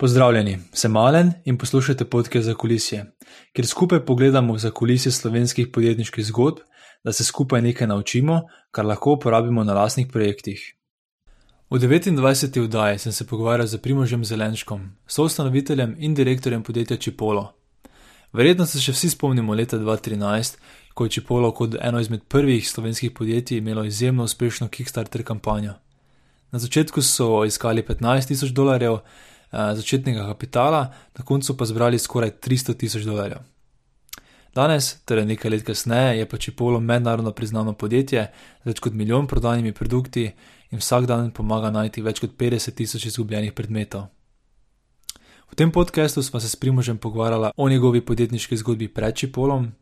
Pozdravljeni, sem Malen in poslušate podke za kulisje, kjer skupaj pogledamo za kulisje slovenskih podjetniških zgodb, da se skupaj nekaj naučimo, kar lahko uporabimo na lastnih projektih. V 29. vdaji sem se pogovarjal z Primožem Zelenškom, soustanoviteljem in direktorjem podjetja Čipolo. Verjetno se še vsi spomnimo leta 2013, ko je Čipolo kot eno izmed prvih slovenskih podjetij imelo izjemno uspešno Kickstarter kampanjo. Na začetku so iskali 15 tisoč dolarjev začetnega kapitala, na koncu pa zbrali skoraj 300 tisoč dolarjev. Danes, torej nekaj let kasneje, je pač Polo mednarodno priznano podjetje z več kot milijon prodanimi produkti in vsak dan pomaga najti več kot 50 tisoč izgubljenih predmetov. V tem podkastu smo se s Primožem pogovarjali o njegovi podjetniški zgodbi pred Čipolom.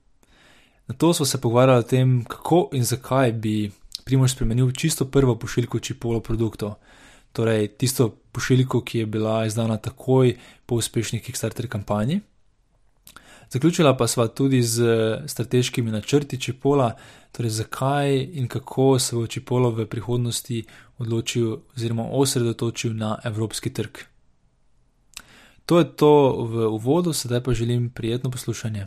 Na to smo se pogovarjali o tem, kako in zakaj bi Primož spremenil čisto prvo pošiljko Čipolo produktov, torej tisto pošiljko, ki je bila izdana takoj po uspešni Kickstarter kampanji. Zaključila pa sva tudi z strateškimi načrti Čipola, torej zakaj in kako se bo Čipolo v prihodnosti odločil oziroma osredotočil na evropski trg. To je to v uvodu, sedaj pa želim prijetno poslušanje.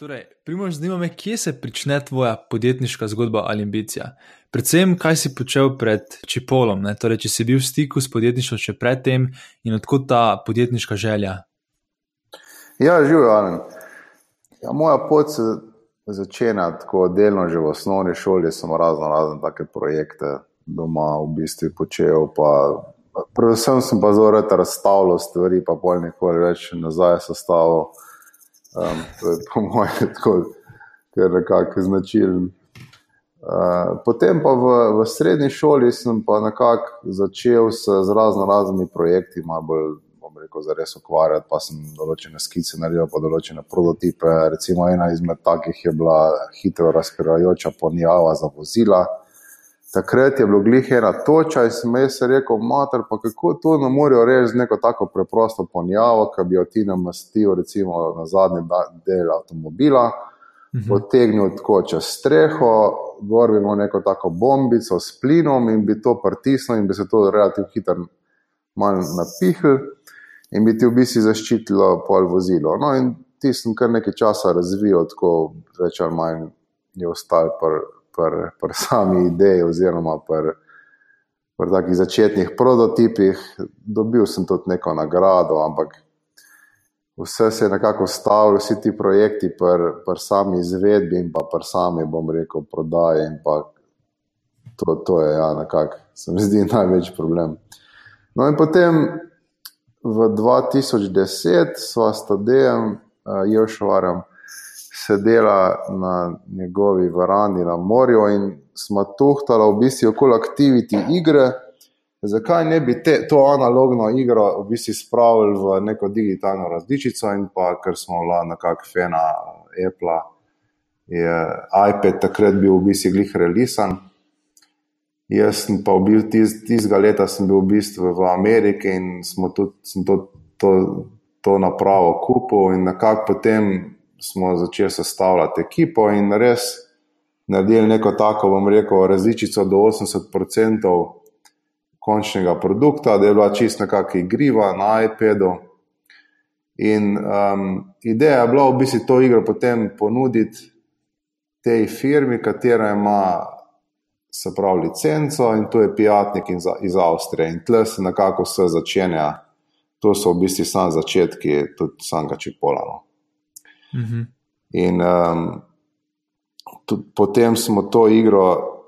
Torej, primož, zanima me, kje se začne tvoja podjetniška zgodba ali ambicija. Predvsem, kaj si počel pred Čipolom, torej, če si bil v stiku s podjetništvom še predtem in odkot ta podjetniška želja. Ja, živijo, Alen. Ja, moja pot se začenja tako delno že v osnovni šoli, sem razno razne take projekte doma v bistvu počel. Pa, predvsem sem pa zelo rad razstavljal stvari, pa pol nikoli več nazaj sestavljal. Um, to je po mojem tako, ker nekako značilen. Uh, potem pa v, v srednji šoli sem pa nekako začel se z razno raznimi projekti, malo bolj, bom rekel, za res ukvarjati, pa sem določene skice naredil, pa določene prototipe. Recimo ena izmed takih je bila hitro razkrivajoča ponjava za vozila. Takrat je bilo glih ena toča in sem jaz rekel, mater, pa kako to ne morejo reči z neko tako preprosto ponjavo, ki bi jo ti namastil recimo na zadnji del avtomobila. Potegnil tako čez streho, gor bi imel neko tako bombico s plinom in bi to pritisnil in bi se to relativno hitro manj napihl in bi ti v bistvu zaščitilo pol vozilo. No in ti sem kar nekaj časa razvijal, tako več ali manj je ostal pr pri pr sami ideji, oziroma pri pr takih začetnih prototipih. Dobil sem tudi neko nagrado, ampak vse se je nekako stavilo, vsi ti projekti, pri pr sami izvedbi in pa pri sami, bom rekel, prodaji. To, to je, ja, nekako, se mi zdi največji problem. No, in potem v 2010 smo s Tadejem, uh, Jošvarjem, sedela na njegovi varandi na morju in smo tuhtali v bistvu okoli aktiviti igre. Zakaj ne bi te, to analogno igro v bistvu spravili v neko digitalno različico, in pa ker smo bila nekako fena Apple, je iPad takrat bil v bistvu glih releasen. Jaz sem pa bil tistega leta bil v bistvu v Ameriki in tudi, sem to, to, to napravo kupil in nekako potem smo začeli sestavljati ekipo in res naredili neko tako, bom rekel, različico do 80% končnega produkta, da je bila čisto nekakšna igriva na iPadu. In um, ideja je bila v bistvu to igro potem ponuditi tej firmi, katera ima se pravi licenco in to je Pijatnik iz Avstrije. In tle se nekako vse začenja. To so v bistvu samo začetki, tudi samega Čipolana. -hmm. In um, tudi, potem smo to igro,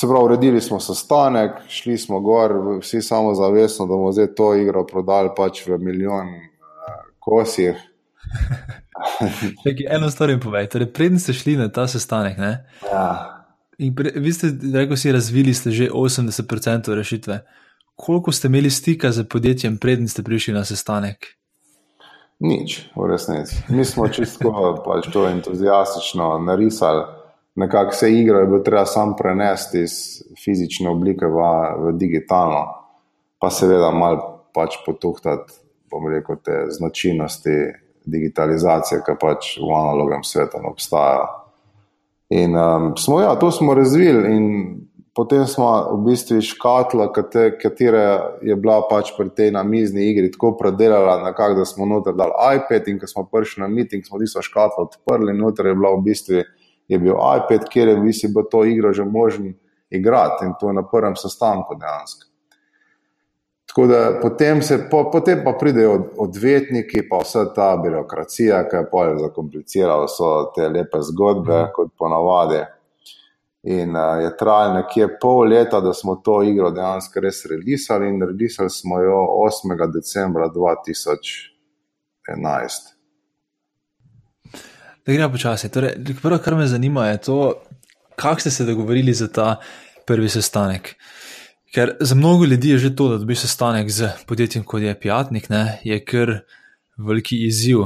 se pravi, uredili smo sestanek, šli smo gor, vsi samo zavestno, da bomo zdaj to igro prodali pač v milijon uh, kosih. Eno stvar jim povej, torej, predtem ste šli na ta sestanek. Ja. Pre, vi ste, rekel si, razvili ste že 80% rešitve. Koliko ste imeli stika z podjetjem, predtem ste prišli na sestanek? Nič, v resnici. Mi smo čisto pač to entuzijastično narisali. Nekako vse igre je bilo treba sam prenesti iz fizične oblike v, v digitalno, pa seveda malo pač potuhtati, bom rekel, te značilnosti digitalizacije, ki pač v analognem svetu obstajajo. In um, smo, ja, to smo razvili in potem smo v bistvu škatla, katera je bila pač pri tej namizni igri tako predelala, nekako, da smo noter dali iPad in ko smo prišli na meeting, smo tisto škatlo odprli in noter je bila v bistvu je bil iPad, kjer je v bistvu to igro že možen igrati in to na prvem sestanku dejansko. Tako da potem, se, po, potem pa pridejo odvetniki, pa vsa ta birokracija, ki je pa je zakomplicirala, so te lepe zgodbe, mm. kot ponavadi. In uh, je trajalo nekje pol leta, da smo to igro dejansko res releasali, in releasali smo jo 8. decembra 2011. Da gremo počasi. Torej, prvo, kar me zanima, je to, kako ste se dogovorili za ta prvi sestanek. Ker za mnogo ljudi je že to, da dobiš sestanek z podjetjem, kot je Pijatnik, ne, je kar veliki izziv.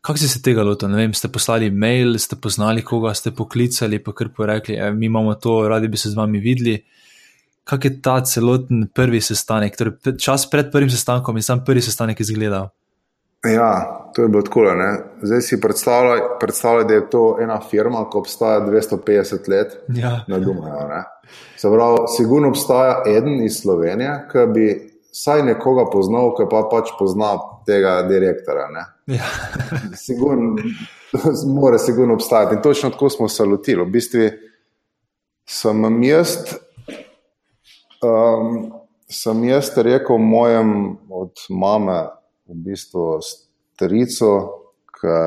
Kako ste se tega lotili? Vem, ste poslali mail, ste poznali koga, ste poklicali, pa kar porekli, e, mi imamo to, radi bi se z vami videli. Kak je ta celoten prvi sestanek, torej čas pred prvim sestankom in sam prvi sestanek izgledal? Ja, to je bilo tako. Zdaj si predstavljaj, predstavljaj, da je to ena firma, ki obstaja 250 let ja. na Dunaju. Se pravi, sigurno obstaja eden iz Slovenije, ki bi vsaj nekoga poznal, ki pa pač pozna tega direktora. Ja. sigurno, mora sigurno obstajati. In točno tako smo se lotili. V bistvu sem jaz, um, sem jaz rekel mojem od mame, v bistvu strico, ki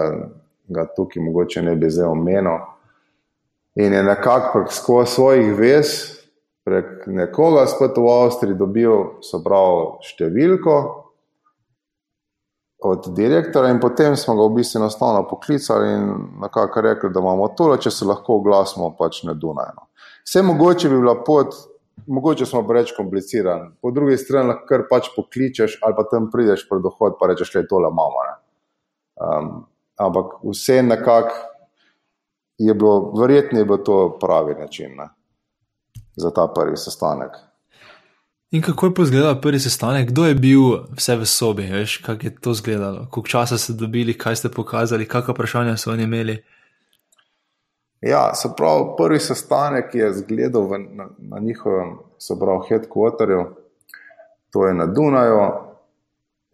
ga tukaj mogoče ne bi zdaj omenil. In je nekako prek svojih vez, prek nekoga spet v Avstriji dobil, so pravi, številko od direktora, in potem smo ga v bistvu enostavno poklicali in nekako rekli, da imamo to, če se lahko oglasimo, pač ne Dunajno. Vse mogoče bi bila pot, mogoče smo preveč komplicirani, po drugi strani lahko kar pač pokličeš ali pa tam prideš pred dohod, pa rečeš, da je tole mama. Um, ampak vse nekako je bilo, verjetno je bilo to pravi način ne, za ta prvi sestanek. In kako je pozgledal prvi sestanek, kdo je bil vse v sobi, kako je to izgledalo, koliko časa ste dobili, kaj ste pokazali, kakšno vprašanje so oni imeli. Ja, se pravi, prvi sestanek je zgledal v, na, na njihovem, se pravi, headquarterju, to je na Dunaju,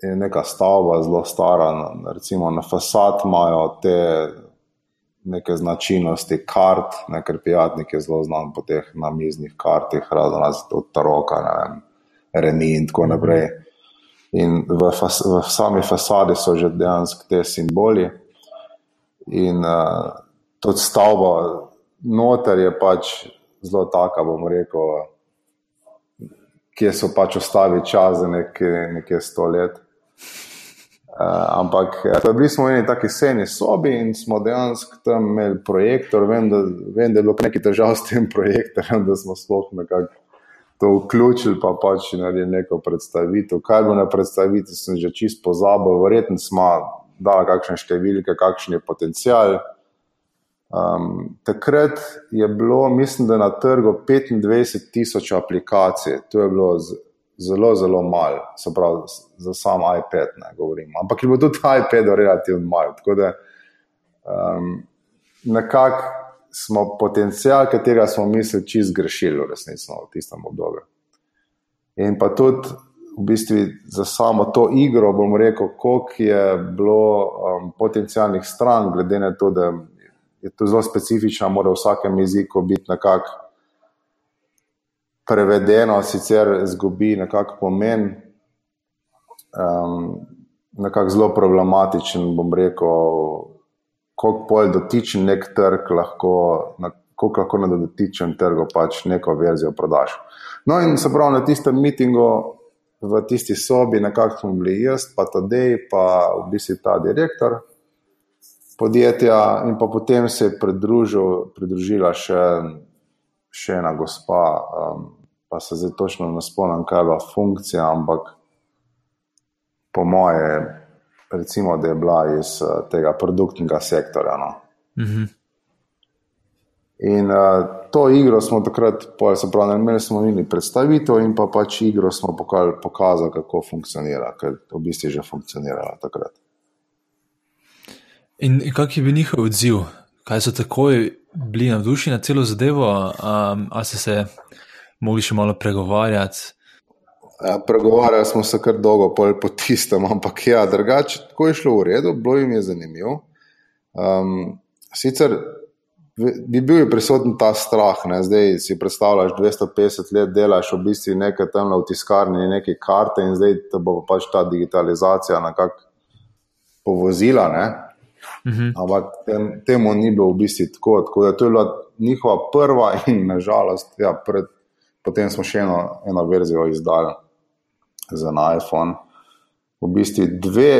je neka stavba, zelo stara, na, recimo na fasad imajo te neke značilnosti kart, ne, ker pijatnik je zelo znan po teh namiznih kartih, raznih od taroka, ne vem. Reni in tako naprej. In v, fas, v sami fasadi so že dejansko te simboli, in uh, tudi stavba, noter je pač zelo taka, bomo rekel, kje so pač ostali čas za nekaj, nekaj sto let. Uh, ampak ja, bili smo v eni taki sejni sobi in smo dejansko tam imeli projektor. Vem, da, vem, da je bilo nekaj težav s tem projektorjem, da smo sploh nekako to vključili, pa pač naredili neko predstavitev. Kaj bo na predstavitvi, sem že čist pozabil, verjetno smo dali kakšne številke, kakšen je potencial. Um, takrat je bilo, mislim, da na trgu 25 tisoč aplikacij, to je bilo zelo, zelo malo, se pravi, za sam iPad, ne govorim. Ampak je bilo tudi iPad relativno malo. Tako da um, nekako smo potencijal, katerega smo mislili, čist grešili v resnici v tistem obdobju. In pa tudi v bistvu za samo to igro, bom rekel, koliko je bilo um, potencijalnih stran, glede na to, da je to zelo specifično, mora v vsakem jeziku biti nekako prevedeno, sicer zgubi nekako pomen. Um, nekako zelo problematičen, bom rekel, kako bolj dotičen nek trg lahko, kako lahko na dotičen trgu pač neko verzijo prodaš. No, in se pravi na tistem mitingu, v tisti sobi, nekako smo bili jaz, pa Tadej, pa v bistvu ta direktor podjetja, in pa potem se je pridružil, pridružila še, še ena gospa, um, pa se zdaj točno ne spomnim, kaj je bila funkcija, ampak po moje recimo, da je bila iz uh, tega produktnega sektorja. No. Uh mhm. -huh. In uh, to igro smo takrat, se pravi, imeli smo imeli predstavitev in pa pač igro smo pokali, pokazali, kako funkcionira, ker v bistvu je že funkcionirala takrat. In kak je bil njihov odziv? Kaj so takoj bili navdušeni na celo zadevo, um, ali so se mogli še malo pregovarjati. Ja, pregovarjali smo se kar dolgo po tistem, ampak ja, drugače, tako je šlo v redu, bilo jim je zanimivo. Um, sicer bi bil prisoten ta strah, ne? zdaj si predstavljaš 250 let, delaš v bistvu nekaj tam v tiskarni, neke karte in zdaj te bo pač ta digitalizacija nekako povozila. Ne? Mhm. Ampak tem, temu ni bilo v bistvu tako, tako da to je bila njihova prva in nažalost, ja, pred, potem smo še eno, eno verzijo izdali za iPhone. V bistvu dve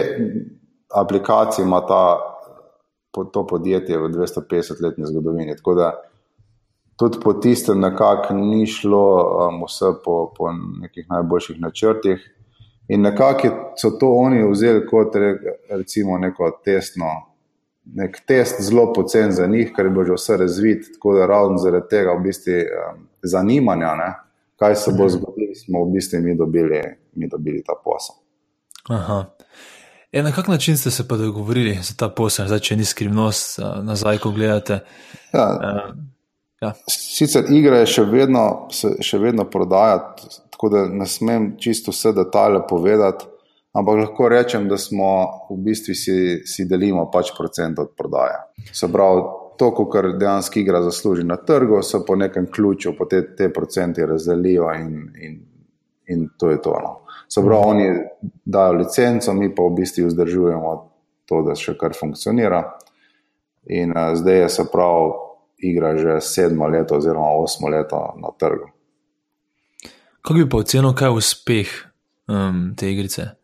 aplikaciji ima ta, to podjetje v 250-letni zgodovini. Tako da tudi po tistem nekako ni šlo um, vse po, po nekih najboljših načrtih. In nekako so to oni vzeli kot recimo neko testno. Nek test zelo pocen za njih, ker je bilo že vse razvito, tako da ravno zaradi tega v bistvu, um, zanimanja, ne, kaj se bo mhm. zgodilo, smo v bistvu mi dobili, mi dobili ta posel. Aha. E, na kak način ste se pa dogovorili za ta posel, zdaj, če ni skrivnost nazaj, ko gledate? Ja. Uh, ja. Sicer igra je še vedno, še vedno prodajati, tako da ne smem čisto vse detajle povedati, ampak lahko rečem, da smo v bistvu si, si delimo pač procent od prodaje. Se pravi, to, kar dejansko igra zasluži na trgu, so po nekem ključu, po te, te procenti razdelijo in, in, in to je to. No. Se pravi, oni dajo licenco, mi pa v bistvu vzdržujemo to, da še kar funkcionira. In uh, zdaj je se prav, igra že sedmo leto, oziroma osmo leto na trgu. Kako bi pa ocenil, kaj je uspeh um, te igrice?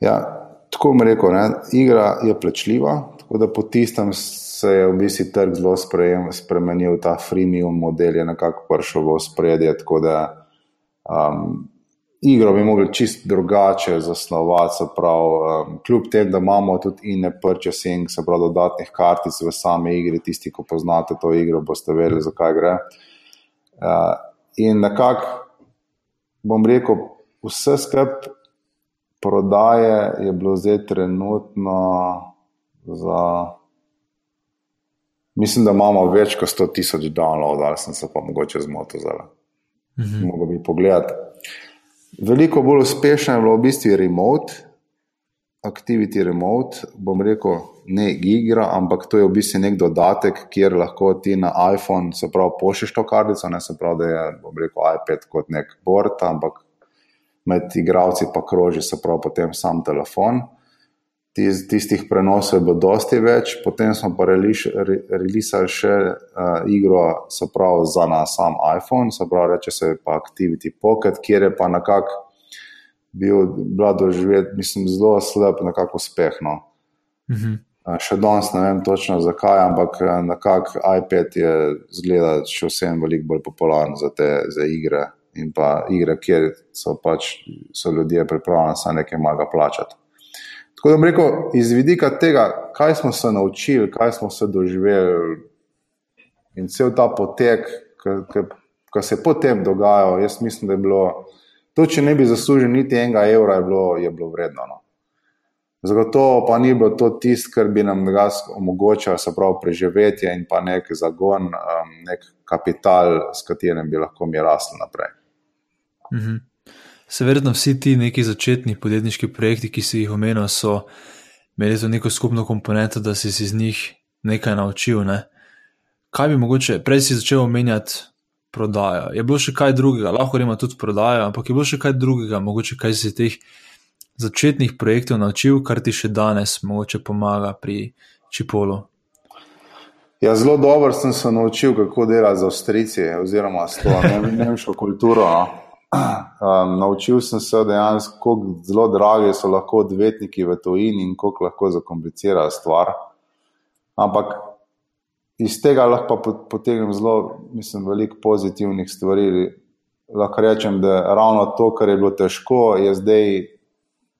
Ja, tako bom rekel, ne? igra je plačljiva, tako da po tistem se je v bistvu trg zelo spremenil, ta freemium model je nekako prišel v spredje. Tako da um, igro bi mogli čist drugače zasnovati. Prav, um, kljub temu, da imamo tudi in ne purchasing, se pravi dodatnih kartic v sami igri, tisti, ki poznate to igro, boste vedeli, zakaj gre. Uh, in nekako bom rekel, vse skupaj. Prodaje je bilo zdaj trenutno za Mislim, da imamo več kot 100 tisoč downloadov, ali sem se pa mogoče zmotil zdaj. Mhm. Mogoče bi pogledal. Veliko bolj uspešno je bilo v bistvu remote, activity remote. Bom rekel, ne igra, ampak to je v bistvu nek dodatek, kjer lahko ti na iPhone, se pravi, pošlješ to kartico, ne se pravi, da je rekel, iPad kot nek board, ampak med igravci pa kroži se pravi potem sam telefon tistih prenosov je bilo dosti več, potem smo pa releasali še uh, igro, se pravi, za na sam iPhone, se pravi, reče se pa Activity Pocket, kjer je pa nekako bil, bila doživeti, mislim, zelo slab, nekako uspešno. Mhm. Uh, še danes ne vem točno zakaj, ampak nekako iPad je zgleda še vsem veliko bolj popularen za te za igre in pa igre, kjer so pač so ljudje pripravljeni sa nekaj maga plačati. Tako da bom rekel, iz vidika tega, kaj smo se naučili, kaj smo se doživeli in cel ta potek, ki se je potem dogajal, jaz mislim, da je bilo to, če ne bi zaslužil niti enega evra, je bilo, je bilo vredno. No. Zagotovo pa ni bilo to tisto, kar bi nam omogočalo, se pravi, preživetje in pa nek zagon, um, nek kapital, s katerim bi lahko mi rasli naprej. Mhm. Se verjetno vsi ti neki začetni podjetniški projekti, ki si jih omenil, so imeli za neko skupno komponento, da si iz njih nekaj naučil. Ne? Kaj bi mogoče, prej si začel omenjati prodajo. Je bilo še kaj drugega, lahko ima tudi prodajo, ampak je bilo še kaj drugega, mogoče kaj si teh začetnih projektov naučil, kar ti še danes mogoče pomaga pri Čipolu. Ja, zelo dobro sem se naučil, kako delati z Avstrijci, oziroma s to nemško kulturo. Um, naučil sem se dejansko, kako zelo dragi so lahko odvetniki v tujini in kako lahko zakomplicirajo stvar. Ampak iz tega lahko potegnem zelo, mislim, veliko pozitivnih stvari. Lahko rečem, da ravno to, kar je bilo težko, je zdaj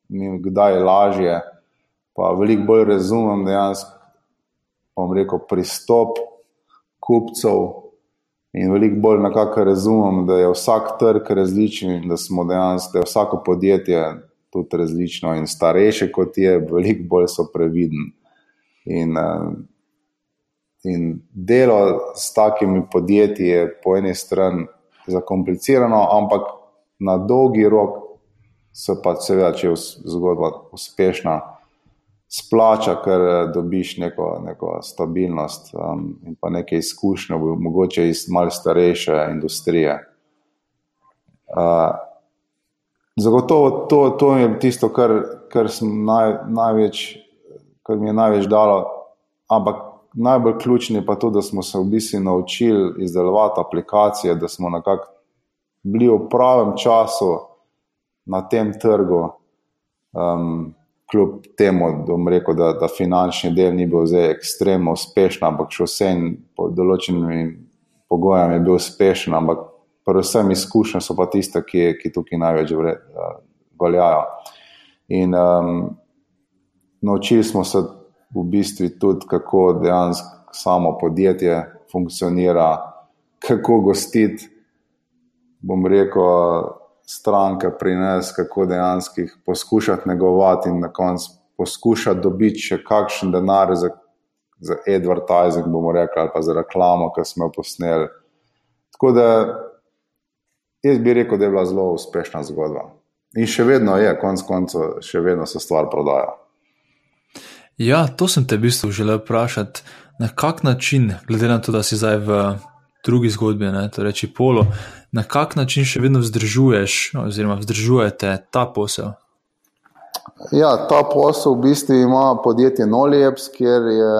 mi kdaj lažje. Pa veliko bolj razumem dejansko, bom rekel, pristop kupcev in veliko bolj nekako razumem, da je vsak trg različen da smo dejansko, da je vsako podjetje tudi različno in starejše kot je, veliko bolj so previdni. In, eh, in delo s takimi podjetji je po eni strani zakomplicirano, ampak na dolgi rok se pa seveda, če je zgodba uspešna, splača, ker eh, dobiš neko, neko stabilnost um, in pa nekaj izkušnje, mogoče iz malce starejše industrije. Uh, zagotovo to, to je tisto, kar, kar, naj, največ, kar mi je največ dalo, ampak najbolj ključni pa to, da smo se v bistvu naučili izdelovati aplikacije, da smo nekako bili v pravem času na tem trgu, um, kljub temu, rekel, da, da finančni del ni bil zdaj ekstremno uspešen, ampak še vsem pod določenimi pogoji je bil uspešen, ampak predvsem izkušnje so pa tiste, ki, ki tukaj največ veljajo. In um, naučili smo se v bistvu tudi, kako dejansko samo podjetje funkcionira, kako gostiti. Bom rekel, stranke pri nas, kako dejansko jih poskušati negovati in na koncu poskušati dobiti še kakšen denar za, za advertising, bomo rekli, ali pa za reklamo, ki smo jo posneli. Tako da jaz bi rekel, da je bila zelo uspešna zgodba. In še vedno je, konec koncev, še vedno se stvar prodaja. Ja, to sem te v bistvu želel vprašati. Na kak način, glede na to, da si zdaj v drugi zgodbi, ne, torej Polo, na kak način še vedno vzdržuješ, oziroma vzdržujete ta posel? Ja, ta posel v bistvu ima podjetje Nolijeps, kjer je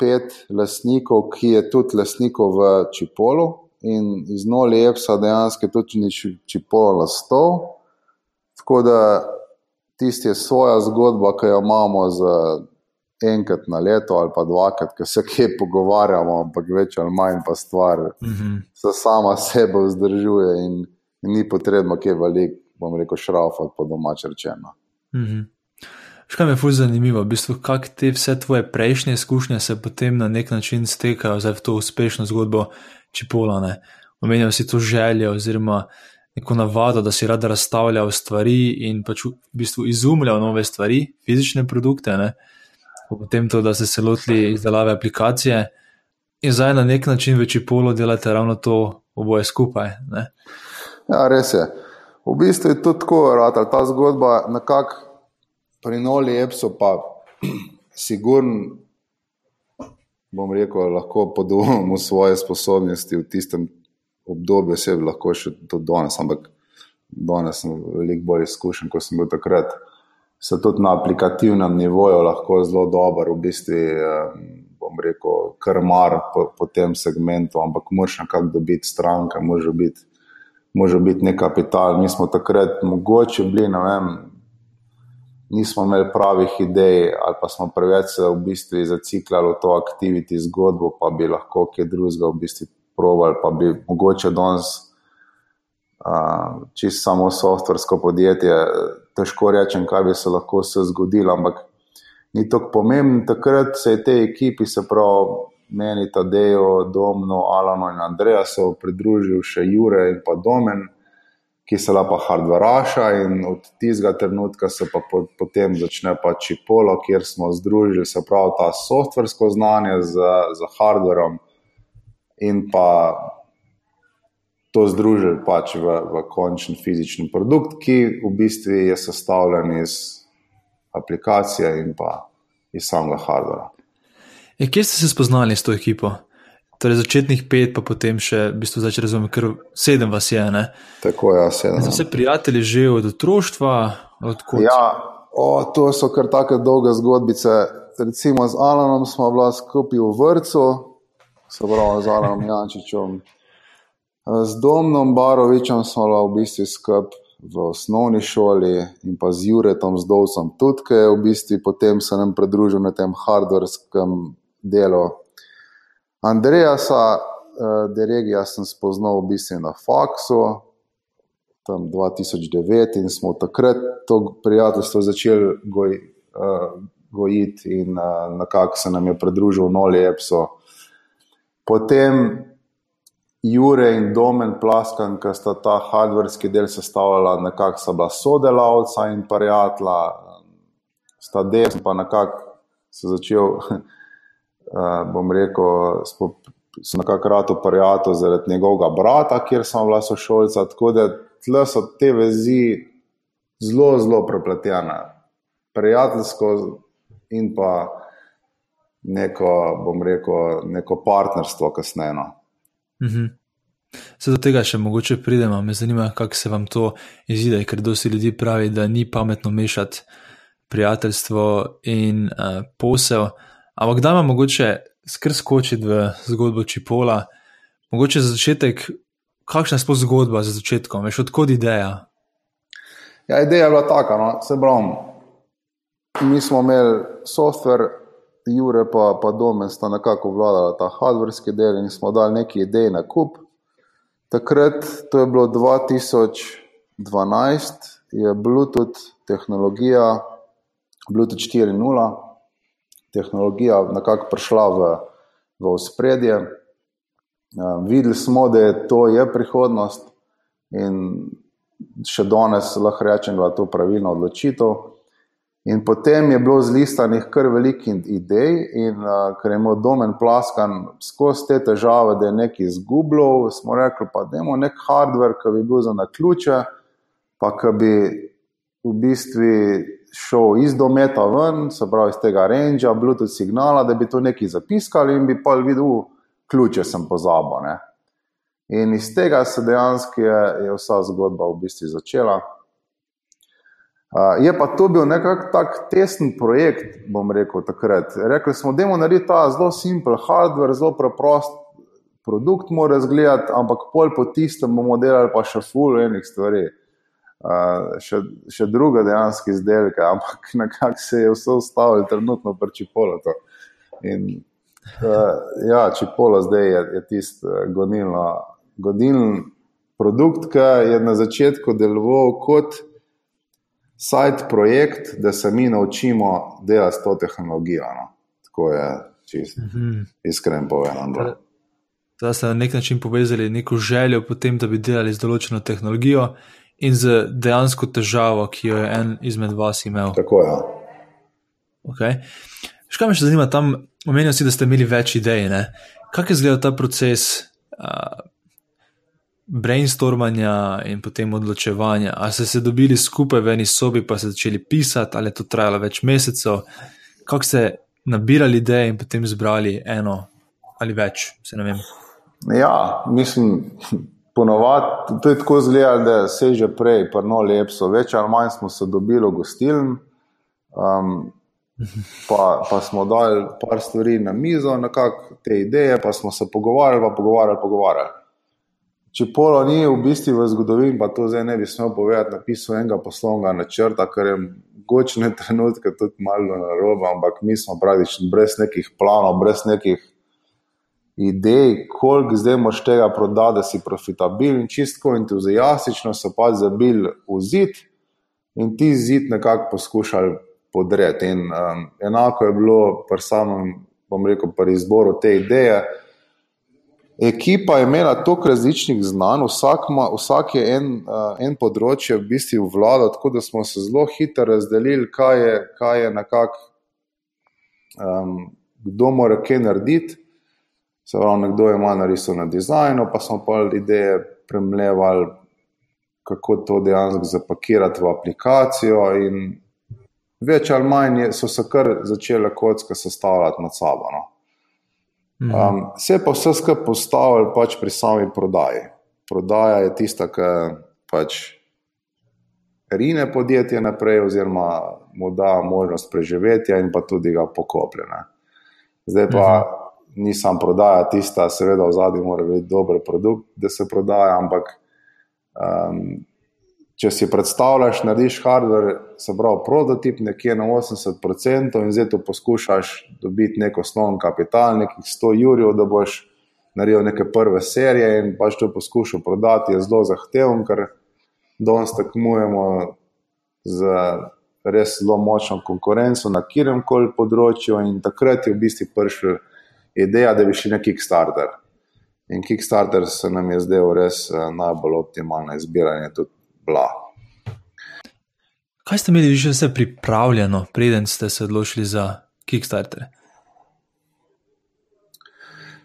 pet lastnikov, ki je tudi lastnikov v Čipolu. In iz Nolijepsa dejansko je tudi Čipolo nastol. Tako da tisti je svoja zgodba, ki jo imamo z enkrat na leto ali pa dvakrat, ki se kje pogovarjamo, ampak več ali manj pa stvar uh mhm. -huh. se sama sebe vzdržuje in, in ni potrebno, ki je velik, bom rekel, šraufati po domač rečeno. Uh -huh. Škaj me je zanimivo, v bistvu, kako te vse tvoje prejšnje izkušnje se potem na nek način stekajo v to uspešno zgodbo Čipolane. Omenjal si to željo oziroma neko navado, da si rad razstavljal stvari in pač v bistvu izumljal nove stvari, fizične produkte. Ne? Potem to, da ste se lotili izdelave aplikacije in zdaj na nek način večji polo delate ravno to oboje skupaj. Ne? Ja, res je. V bistvu je to tako, da ta zgodba nekako pri Noli Epsu pa sigurno, bom rekel, lahko podobno svoje sposobnosti v tistem obdobju, vse lahko še to danes, ampak danes sem veliko bolj izkušen, kot sem bil takrat se tudi na aplikativnem nivoju lahko zelo dobro, v bistvu, bom rekel, krmar po, po tem segmentu, ampak moraš nekako dobiti stranke, moraš biti, moraš biti nek kapital. Mi smo takrat mogoče bili, ne vem, nismo imeli pravih idej ali pa smo preveč se v bistvu zaciklali v to aktiviti zgodbo, pa bi lahko kaj drugega v bistvu provali, pa bi mogoče danes. Uh, čisto samo softversko podjetje, težko rečem, kaj bi se lahko se zgodilo, ampak ni tako pomembno. Takrat se je tej ekipi, se pravi, meni, Tadejo, Domno, Alano in Andreja, se je pridružil še Jure in pa Domen, ki se lapa hardvaraša in od tistega trenutka se pa po, potem začne pa Čipolo, kjer smo združili se pravi ta softversko znanje z, z hardverom in pa to združili pač v, v končni fizični produkt, ki v bistvu je sestavljen iz aplikacije in pa iz samega hardvera. E, kje ste se spoznali s to ekipo? Torej, začetnih pet, pa potem še, v bistvu, začeti razumeti, ker sedem vas je. Ne? Tako je, ja, sedem. Ste prijatelji že od otroštva? Odkud? Ja, o, to so kar tako dolge zgodbice. Recimo z Alanom smo bili skupaj v vrtu, se pravi z Alanom Jančičem. Z Domnom Barovičem smo v bistvu skupaj v osnovni šoli in pa z Juretom Zdovcem tudi, ki je v bistvu potem se nam pridružil na tem hardwarskem delu. Andreja sa, eh, Deregija sem spoznal v bistvu na faksu, tam 2009 in smo takrat to prijateljstvo začeli goj, uh, gojiti in uh, nekako se nam je pridružil Noli Epso. Potem Jure in Domen Plaskan, ki sta ta hardverski del sestavljala, nekako sta bila sodelavca in prijatelja, sta del, pa nekako se začel, bom rekel, sem nekako rado prijatelj zaradi njegovega brata, kjer sem bila sošolca. Tako da tle so te vezi zelo, zelo prepletene. Prijateljsko in pa neko, bom rekel, neko partnerstvo kasneje. Mhm. Se do tega še mogoče pridemo, me zanima, kako se vam to izide, ker dosti ljudi pravi, da ni pametno mešati prijateljstvo in uh, posel. Ampak da ima mogoče skr skočiti v zgodbo Čipola, mogoče za začetek, kakšna je sploh zgodba za začetkom, veš, odkot ideja? Ja, ideja je bila taka, no, se brom. Mi smo imeli software, Jure pa, pa Domen sta nekako vladala ta hardverski del in smo dali neki idej na kup. Takrat, to je bilo 2012, je Bluetooth tehnologija, Bluetooth 4.0, tehnologija nekako prišla v, v spredje. Uh, videli smo, da je to je prihodnost in še danes lahko rečem, da je to pravilna odločitev. In potem je bilo zlistanih kar veliko idej, in uh, ker je imel domen plaskan skozi te težave, da je nekaj izgubljal, smo rekli, pa da imamo nek hardware, ki bi bil za naključe, pa ki bi v bistvu šel iz dometa ven, se pravi iz tega rangea, Bluetooth signala, da bi to nekaj zapiskali in bi pa videl, ključe sem pozabil. Ne? In iz tega se dejansko je, je vsa zgodba v bistvu začela. Je pa to bil nekako tak tesen projekt, bom rekel takrat. Rekli smo, da je narediti ta zelo simpel hardware, zelo preprost produkt, mora izgledati, ampak pol po tistem bomo delali pa še full enih stvari, še, še druge dejanske izdelke, ampak nekako se je vse ustavilo, trenutno pa čipolo to. In uh, ja, čipolo zdaj je, je tisti gonilni produkt, ki je na začetku deloval kot side projekt, da se mi naučimo delati s to tehnologijo. No. Tako je čisto, mm -hmm. iskreno povedano. Da ste na nek način povezali neko željo po tem, da bi delali z določeno tehnologijo in z dejansko težavo, ki jo je en izmed vas imel. Tako je. Ja. Okay. Škaj me še zanima, tam omenil si, da ste imeli več idej. Kako je izgledal ta proces? Uh, brainstormanja in potem odločevanja. Ali ste se dobili skupaj v eni sobi, pa ste začeli pisati, ali je to trajalo več mesecev, kako ste nabirali ideje in potem zbrali eno ali več, se ne vem. Ja, mislim. Ponovadi to je tako zgledalo, da se že prej, pa no, lepso, več ali manj smo se dobili v gostilni, um, pa, pa smo dali par stvari na mizo, nekako te ideje, pa smo se pogovarjali, pa pogovarjali, pogovarjali. Če polo ni v bistvu v zgodovini, pa to zdaj ne bi smel povedati, napisal enega poslovnega načrta, kar je gočne trenutke tudi malo na robu, ampak mi smo praktično brez nekih planov, brez nekih idej, koliko zdaj moš tega prodati, da si profitabilen, čistko entuzijastično so pa zabili v zid in ti zid nekako poskušali podreti. In um, enako je bilo pri samem, bom rekel, pri izboru te ideje. Ekipa je imela toliko različnih znanj, vsak, ma, vsak je en, uh, en področje v bistvu vladal, tako da smo se zelo hitro razdelili, kaj je, kaj je nekako, um, kdo mora kaj narediti. Se pravi, nekdo je malo narisal na dizajnu, pa smo pa ideje premljevali, kako to dejansko zapakirati v aplikacijo. Več ali manj so se kar začele kocke sestavljati med sabo. No. Um, se pa vse skupaj postavili pač pri sami prodaji. Prodaja je tista, ki pač rine podjetje naprej, oziroma mu da možnost preživetja in pa tudi ga pokopljene. Zdaj pa mhm. ni sam prodaja tista, seveda v zadnjem mora biti dober produkt, da se prodaja, ampak um, če si predstavljaš, narediš hardware, se pravi prototip, nekje na 80%, in zdaj to poskušaš dobiti nek osnovni kapital, nekih 100 jurjev, da boš naredil neke prve serije in pač to poskušal prodati, je zelo zahteven, ker danes tekmujemo z res zelo močno konkurenco na kjerem koli področju, in takrat je v bistvu prišla ideja, da bi šli na Kickstarter. In Kickstarter se nam je zdel res eh, najbolj optimalna izbiranje tudi bila. Kaj ste imeli že vse pripravljeno, preden ste se odločili za Kickstarter?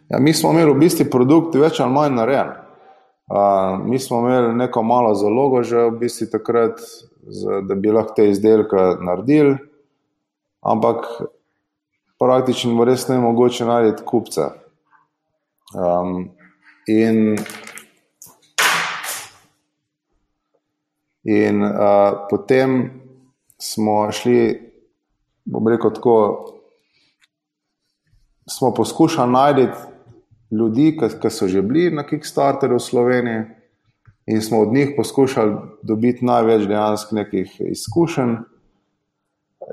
Ja, mi smo imeli v bistvu produkt več ali manj narejen. Uh, mi smo imeli neko malo zalogo že v bistvu takrat, da bi lahko te izdelke naredili, ampak praktično je res ne mogoče najti kupce. Um, in in uh, potem smo šli, bom rekel, tako, smo poskušali najti ljudi, ki so že bili na Kickstarteru v Sloveniji, in smo od njih poskušali dobiti največ dejansko nekih izkušenj.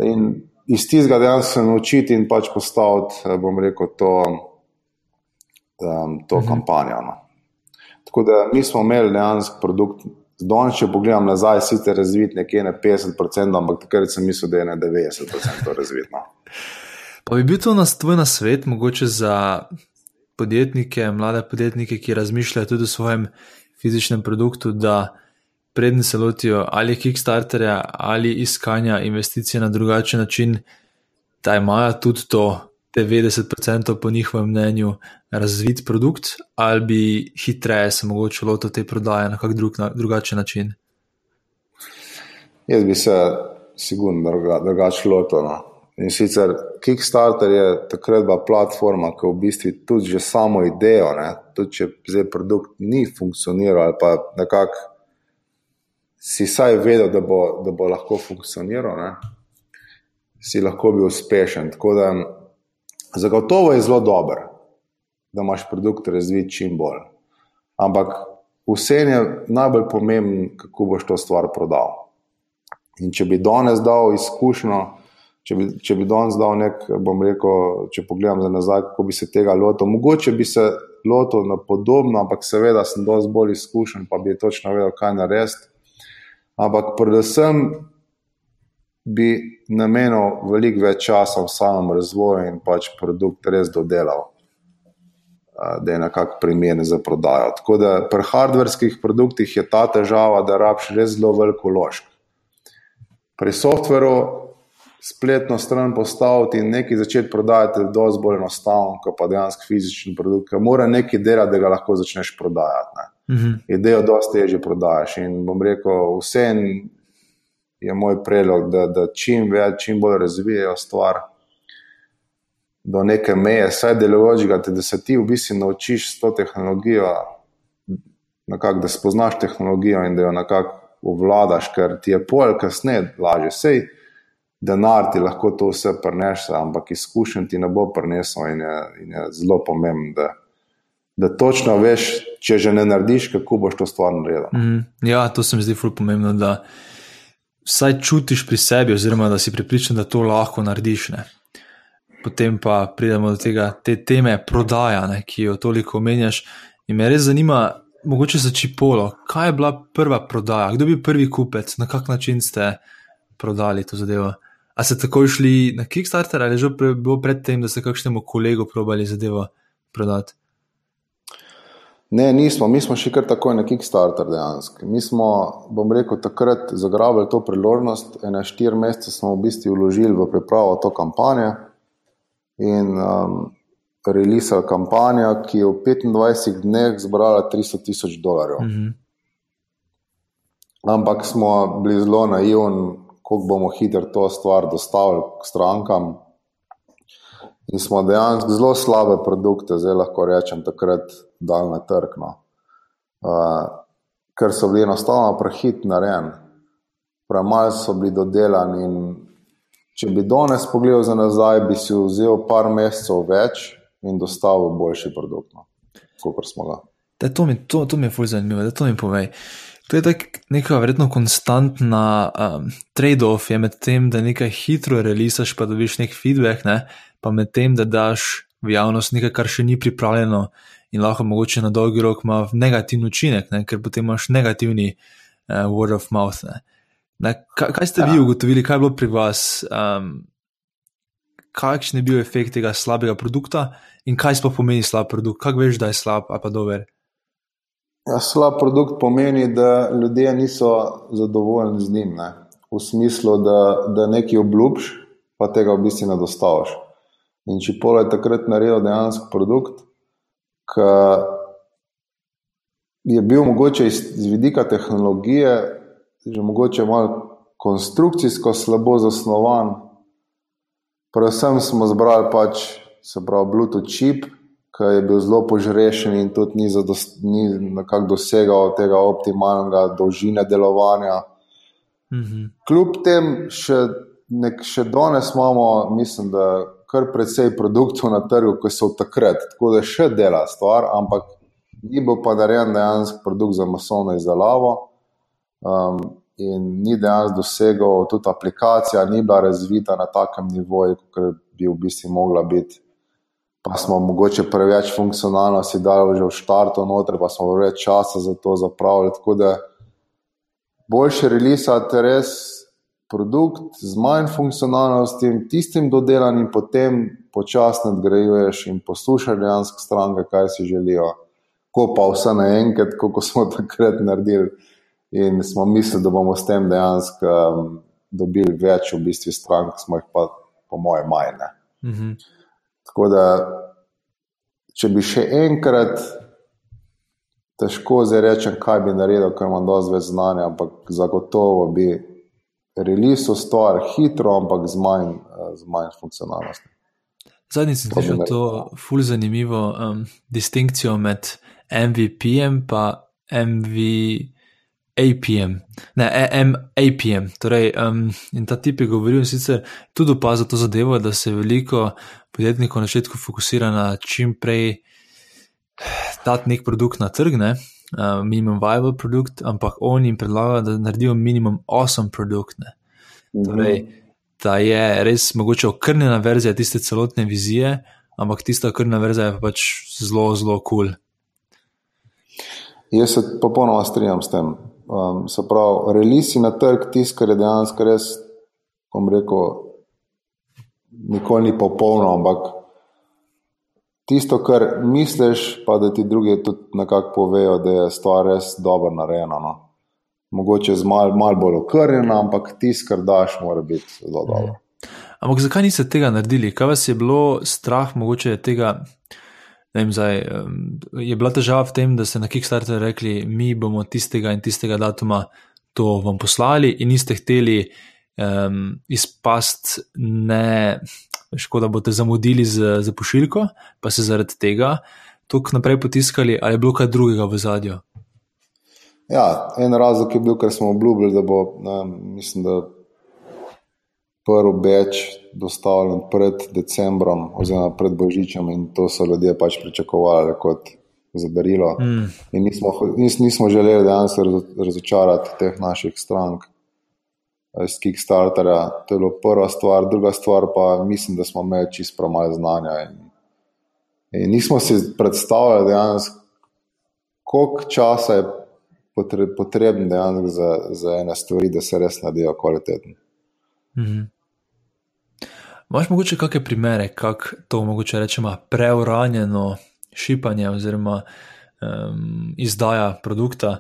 In iz tistega dejansko se naučiti in pač postaviti, bom rekel, to, um, to mhm. kampanjo. No. Tako da mi smo imeli dejansko produkt. Danes, če pogledam nazaj, sicer razvit nekje na 50%, ampak takrat sem mislil, da je na 90% razvitno. Pa bi bil to nas tvoj na svet, mogoče za podjetnike, mlade podjetnike, ki razmišljajo tudi o svojem fizičnem produktu, da prednji se lotijo ali Kickstarterja ali iskanja investicij na drugačen način, da imajo tudi to 90% po njihovem mnenju razvit produkt, ali bi hitreje se mogoče lotil te prodaje na kak drug, na drugačen način. Jaz bi se sigurno drugače lotil. No. In sicer Kickstarter je takrat bila platforma, ki v bistvu tudi že samo idejo, ne, tudi če zdaj produkt ni funkcioniral, ali pa nekako si saj vedel, da bo, da bo lahko funkcioniral, ne, si lahko bil uspešen. Tako da zagotovo je zelo dober, da imaš produkt razvit čim bolj. Ampak vse je najbolj pomembno, kako boš to stvar prodal. In če bi danes dal izkušnjo, če bi, če bi danes dal nek, bom rekel, če pogledam za nazaj, kako bi se tega lotil. Mogoče bi se lotil na podobno, ampak seveda sem dosti bolj izkušen, pa bi točno vedel, kaj narediti. Ampak predvsem bi namenil veliko več časa v samem razvoju in pač produkt res dodelal. Da je nekako primeren za prodajo. Tako da pri hardverskih produktih je ta težava, da rabiš res zelo veliko ložk. Pri softveru spletno stran postaviti in nekaj začeti prodajati, je dosti bolj enostavno, kot pa dejansko fizični produkt. Mora nekaj delati, da ga lahko začneš prodajati. Ne. Uh mhm. -huh. Idejo dosti teže prodajaš. In bom rekel, vse je moj predlog, da, da čim več, čim bolj razvijajo stvar. Do neke meje, saj delujočega, da se ti v bistvu naučiš s to tehnologijo, nekak, da spoznaš tehnologijo in da jo nekako obvladaš, ker ti je pol, kasneje, lažje. Sej, denar ti lahko to vse prenese, ampak izkušen ti ne bo prenesel in je, in je zelo pomembno, da, da točno veš, če že ne narediš, kako boš to stvar naredil. Mm, ja, to se mi zdi fully pomembno, da vsaj čutiš pri sebi, oziroma da si pripričan, da to lahko narediš. Ne? Potem pa pridemo do tega, te teme prodaja, ne, ki jo toliko omenjaš. In me res zanima, mogoče za čipolo, kaj je bila prva prodaja, kdo bi bil prvi kupec, na kak način ste prodali to zadevo. A ste tako šli na Kickstarter ali je že bilo predtem, da ste kakšnemu kolegu probali zadevo prodati? Ne, nismo, mi smo še kar takoj na Kickstarter dejansko. Mi smo, bom rekel, takrat zagrabili to priložnost. Ene štiri mesece smo v bistvu vložili v pripravo to kampanje in um, releasali kampanjo, ki je v 25 dneh zbrala 300 tisoč dolarjev. -hmm. Ampak smo bili zelo naivni, kako bomo hitro to stvar dostavili k strankam. In smo dejansko zelo slabe produkte, zdaj lahko rečem, takrat dal na trg. No. Uh, ker so bili enostavno prehit narejeni, premalo so bili dodelani. Če bi danes pogledal za nazaj, bi si vzel par mesecev več in dostavil boljši produkt, no, kot smo ga. Da, to mi, to, to mi je fulj zanimivo, da to mi povej. To je tako neka verjetno konstantna um, trade-off med tem, da nekaj hitro realisaš, pa dobiš nek feedback, ne? Pa med tem, da daš v javnost nekaj, kar še ni pripravljeno in lahko mogoče na dolgi rok ima negativni učinek, ne? ker potem imaš negativni uh, word of mouth. Ne? Ne? Kaj, kaj ste ja. vi ugotovili, kaj je bilo pri vas, um, kakšen je bil efekt tega slabega produkta in kaj sploh pomeni slab produkt, kako veš, da je slab ali pa dober. Ja, slab produkt pomeni, da ljudje niso zadovoljni z njim. Ne? V smislu, da, da nekaj obljubiš, pa tega v bistvu ne dostaviš. In če pol je takrat naredil dejansko produkt, ki je bil mogoče iz, iz vidika tehnologije, že mogoče malo konstrukcijsko slabo zasnovan. Predvsem smo zbrali pač, se pravi, Bluetooth čip, ki je bil zelo požrešen in tudi ni, zadost, ni nekako dosegal tega optimalnega dolžine delovanja. Mhm. Kljub tem, še, nek, še danes imamo, mislim, da kar precej produktov na trgu, ki so takrat, tako da še dela stvar, ampak ni bil pa narejen dejansko produkt za masovno izdelavo. Um, In ni dejansko dosegel, tudi aplikacija ni bila razvita na takem nivoju, kot bi v bistvu mogla biti pa smo mogoče preveč funkcionalnosti dali že v štartu, noter, pa smo več časa za to zapravili. Tako da boljše relisati res produkt z manj funkcionalnosti, tistim dodelanim, potem počasno nadgrajuješ in poslušaš dejansko stranke, kaj si želijo. Ko pa vse naenkrat, kot smo takrat naredili, in smo mislili, da bomo s tem dejansko um, dobili več v bistvu strank, smo jih pa, po mojem, majhne. Mm -hmm. Tako da, če bi še enkrat, težko zdaj rečem, kaj bi naredil, ker imam dovolj več znanja, ampak zagotovo bi releasal stvar hitro, ampak z manj, z manj funkcionalnosti. Zadnji sem slišal to fully zanimivo um, distinkcijo med MVP-jem in MVP. APM, ne, APM. Torej, um, in ta tip je govoril, sicer tudi opazil to zadevo, da se veliko podjetnikov na začetku fokusira na čim prej dati nek produkt na trg, ne, uh, minimum viable produkt, ampak oni jim predlagajo, da naredijo minimum awesome produkt. Mhm. Torej, da je res mogoče okrnjena verzija tiste celotne vizije, ampak tista okrnjena verzija je pa pač zelo, zelo kul. Cool. Jaz se popolnoma strinjam s tem. Um, se pravi, relisi na trg, tisto, kar je dejansko res, bom rekel, nikoli ni popolno, ampak tisto, kar misliš, pa da ti drugi tudi nekako povejo, da je stvar res dobro narejena. No. Mogoče z malo mal bolj okrnjena, ampak tisto, kar daš, mora biti zelo dobro. Ampak zakaj niste tega naredili? Kaj vas je bilo strah, mogoče tega? Vem, zdaj, je bila težava v tem, da ste na Kickstarter rekli, mi bomo tistega in tistega datuma to vam poslali, in niste hteli um, izpast, ne, škoda, boste zamudili z, z pošiljko, pa se zaradi tega tukaj naprej potiskali, ali je bilo kaj drugega v zadju. Ja, en razlog je bil, ker smo obljubili, da bo, ne, mislim, da prvi beč dostavljen pred decembrom, oziroma pred Božičem, in to so ljudje pač pričakovali kot za darilo. Mm. In nismo, nis, nismo želeli dejansko razočarati teh naših strank iz Kickstarterja. To je bila prva stvar, druga stvar pa mislim, da smo imeli čisto premalo znanja. In, in nismo si predstavljali dejansko, koliko časa je potreben dejansko za, za ene stvari, da se res naredijo kvalitetno. Mhm. Máš mogoče kakšne primere, kako to mogoče rečemo, preuranjeno šipanje oziroma um, izdaja produkta,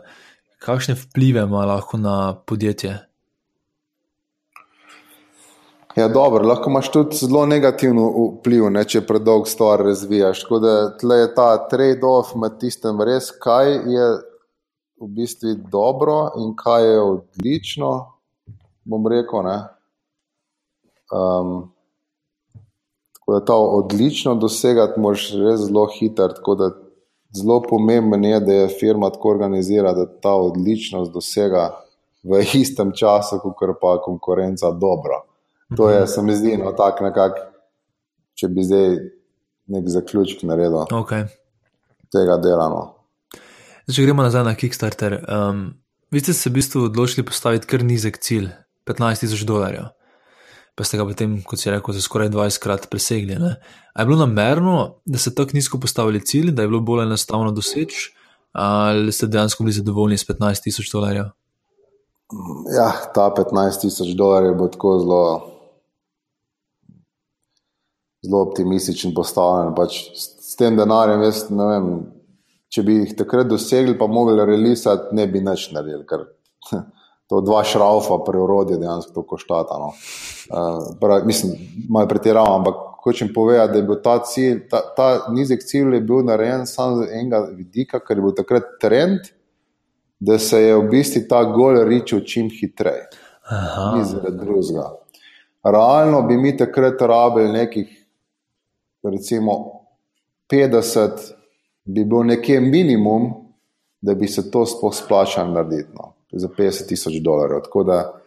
kakšne vplive ima lahko na podjetje? Ja, dobro, lahko imaš tudi zelo negativen vpliv, ne, če predolgo stvar razvijaš. Tako da tle je ta trade-off med tistem, res, kaj je v bistvu dobro in kaj je odlično. Bom rekel, ne, Um, tako da to odlično dosegati, moraš res zelo hitro. Zelo pomembno je, da je firma tako organizirana, da ta odličnost dosega v istem času, kot pa konkurenca dobro. To je, se mi zdi, no, tako nekako, če bi zdaj nek zaključek naredil okay. tega dela. No. Zdaj, če gremo nazaj na Kickstarter, um, vi ste se v bistvu odločili postaviti kar nizek cilj, 15.000 dolarjev pa ste ga potem, kot si rekel, za skoraj 20 krat presegli. Ne? A je bilo namerno, da ste tako nizko postavili cilj, da je bilo bolj enostavno doseči, ali ste dejansko bili zadovoljni s 15 tisoč dolarjev? Ja, ta 15 tisoč dolarjev bo tako zelo, zelo optimističen postavljen. Pač s tem denarjem, jaz ne vem, če bi jih takrat dosegli, pa mogli realizirati, ne bi nič naredili. Ker, to dva šraufa, preurodje dejansko to koštata. No. Uh, prav, mislim, malo pretiravam, ampak hočem povedati, da je bil ta cilj, ta, ta nizek cilj je bil narejen samo z enega vidika, ker je bil takrat trend, da se je v bistvu ta gol ričil čim hitreje. Ni zaradi drugega. Realno bi mi takrat rabili nekih, recimo, 50, bi bil nekje minimum, da bi se to sploh splačalo narediti no, za 50 tisoč dolarjev. Tako da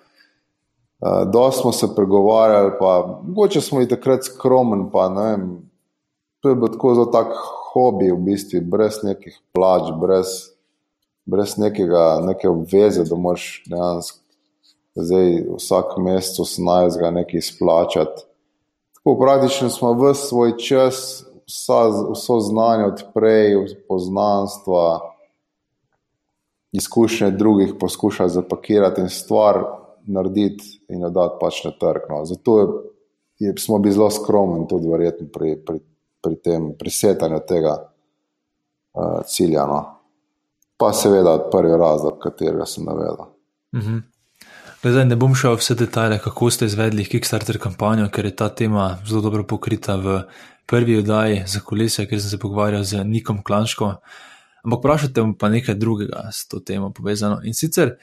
Uh, Dosti smo se pregovarjali, pa mogoče smo bili takrat skromni. To je bilo tako zelo tak hobi, v bistvu, brez nekih plač, brez, brez nekega, neke obveze, da moš dejansko zdaj vsak mesec 18 nekaj izplačati. Praktično smo v svoj čas, vsa, vso znanje od prej, poznanstva, izkušnje drugih poskušali zapakirati in stvar narediti in jo dati pač na trg. No. Zato je, smo bili zelo skromni tudi verjetno pri, pri, pri tem presetanju tega uh, cilja. No. Pa seveda prvi razlog, katerega sem navedel. Uh mhm. Zdaj ne bom šel vse detajle, kako ste izvedli Kickstarter kampanjo, ker je ta tema zelo dobro pokrita v prvi oddaji za kolesje, ker sem se pogovarjal z Nikom Klanško. Ampak vprašajte pa nekaj drugega s to temo povezano. In sicer,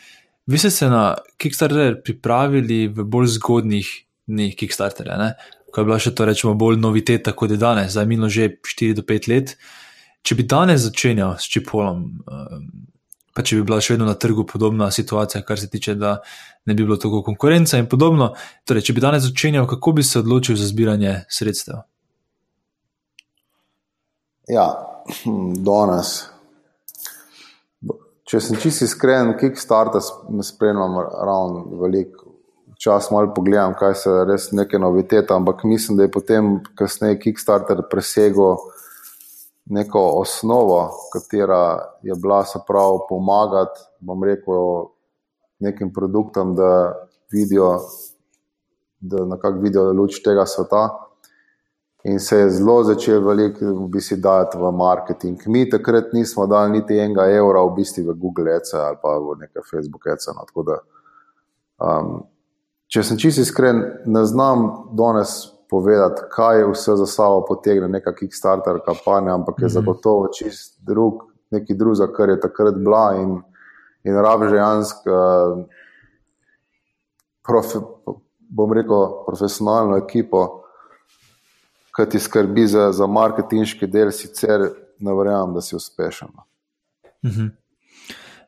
Vi ste se na Kickstarter pripravili v bolj zgodnih dneh Kickstarterja, ne? ko je bila še to rečemo bolj noviteta kot je danes, zdaj minilo že 4 do 5 let. Če bi danes začenjal s čipolom, ehm, pa če bi bila še vedno na trgu podobna situacija, kar se tiče, da ne bi bilo tako konkurence in podobno, torej, če bi danes začenjal, kako bi se odločil za zbiranje sredstev? Ja, danes. Če sem čisto iskren, Kickstarter me spremljam ravno veliko. Čas malo pogledam, kaj se res neke novitete, ampak mislim, da je potem kasneje Kickstarter presegel neko osnovo, katera je bila se prav pomagati, bom rekel, nekim produktom, da vidijo, da nekako vidijo luč tega sveta in se je zelo začel veliko v bistvu dajati v marketing. Mi takrat nismo dali niti enega evra v bistvu v Google Ads ali pa v neke Facebook Ads. No. Da, um, če sem čisto iskren, ne znam danes povedati, kaj vse za sabo potegne neka Kickstarter kampanja, ampak je mhm. zagotovo čist drug, neki drug, za kar je takrat bila in, in rabi že jansk. Uh, profi, bom rekel, profesionalno ekipo, ki ti skrbi za, za marketinški del, sicer ne verjamem, da si uspešen. Uh -huh.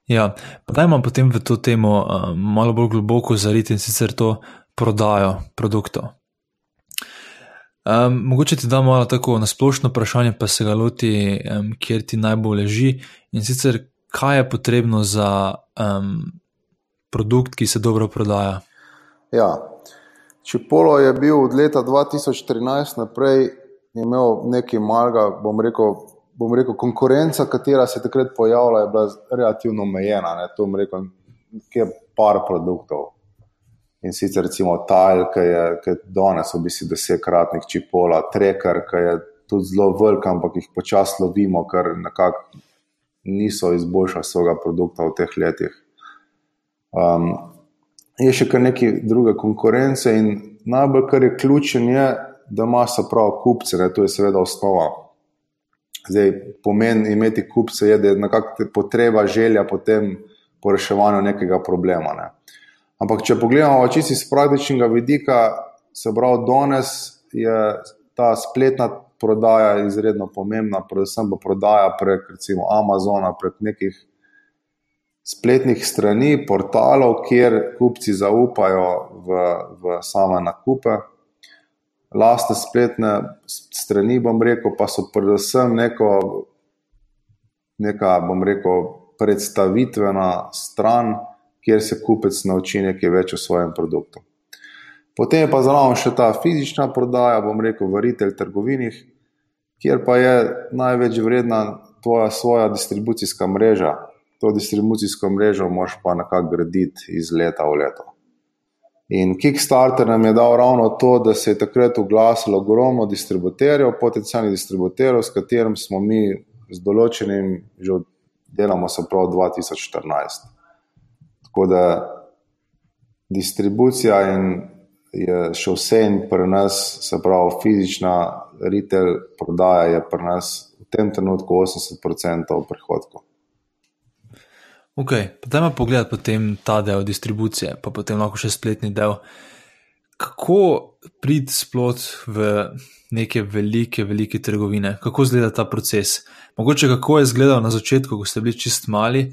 Ja, pa dajmo potem v to temo uh, malo bolj globoko zariti in sicer to prodajo produktov. Um, mogoče ti dam malo tako na splošno vprašanje, pa se ga loti, um, kjer ti najbolj leži. In sicer, kaj je potrebno za um, produkt, ki se dobro prodaja? Ja, Čipolo je bil od leta 2013 naprej imel nekaj malega, bom rekel, bom rekel, konkurenca, katera se je takrat pojavila, je bila relativno omejena. To rekel, nekaj par produktov. In sicer recimo Tajl, ki je, je danes v bistvu desetkratnik Čipola, Treker, ki je tudi zelo velik, ampak jih počasi lovimo, ker nekako niso izboljšali svojega produkta v teh letih. Um, je še kar nekaj druge konkurence, in najbolj, kar je ključen, je, da imaš prav kupce, ne? to je seveda osnova. Zdaj, pomen imeti kupce je, da je nekako potreba, želja po tem, po reševanju nekega problema. Ne? Ampak, če pogledamo čisto iz praktičnega vidika, se pravi, danes je ta spletna prodaja izredno pomembna, predvsem pa prodaja prek recimo Amazona, prek nekih spletnih strani, portalov, kjer kupci zaupajo v, v same nakupe. Lastne spletne strani, bom rekel, pa so predvsem neko, neka, bom rekel, predstavitvena stran, kjer se kupec nauči nekaj več o svojem produktu. Potem je pa zraven še ta fizična prodaja, bom rekel, v retail trgovinih, kjer pa je največ vredna tvoja svoja distribucijska mreža, to distribucijsko mrežo moš pa nekako graditi iz leta v leto. In Kickstarter nam je dal ravno to, da se je takrat oglasilo ogromno distributerjev, potencijalnih distributerjev, s katerim smo mi z določenim že delamo se prav 2014. Tako da distribucija je še vse in pri nas, se pravi, fizična retail prodaja je pri nas v tem trenutku 80% prihodkov. Ok, potem pa pogledaj potem ta del distribucije, pa potem lahko še spletni del. Kako priti splot v neke velike, velike trgovine, kako izgleda ta proces? Mogoče kako je izgledal na začetku, ko ste bili čist mali,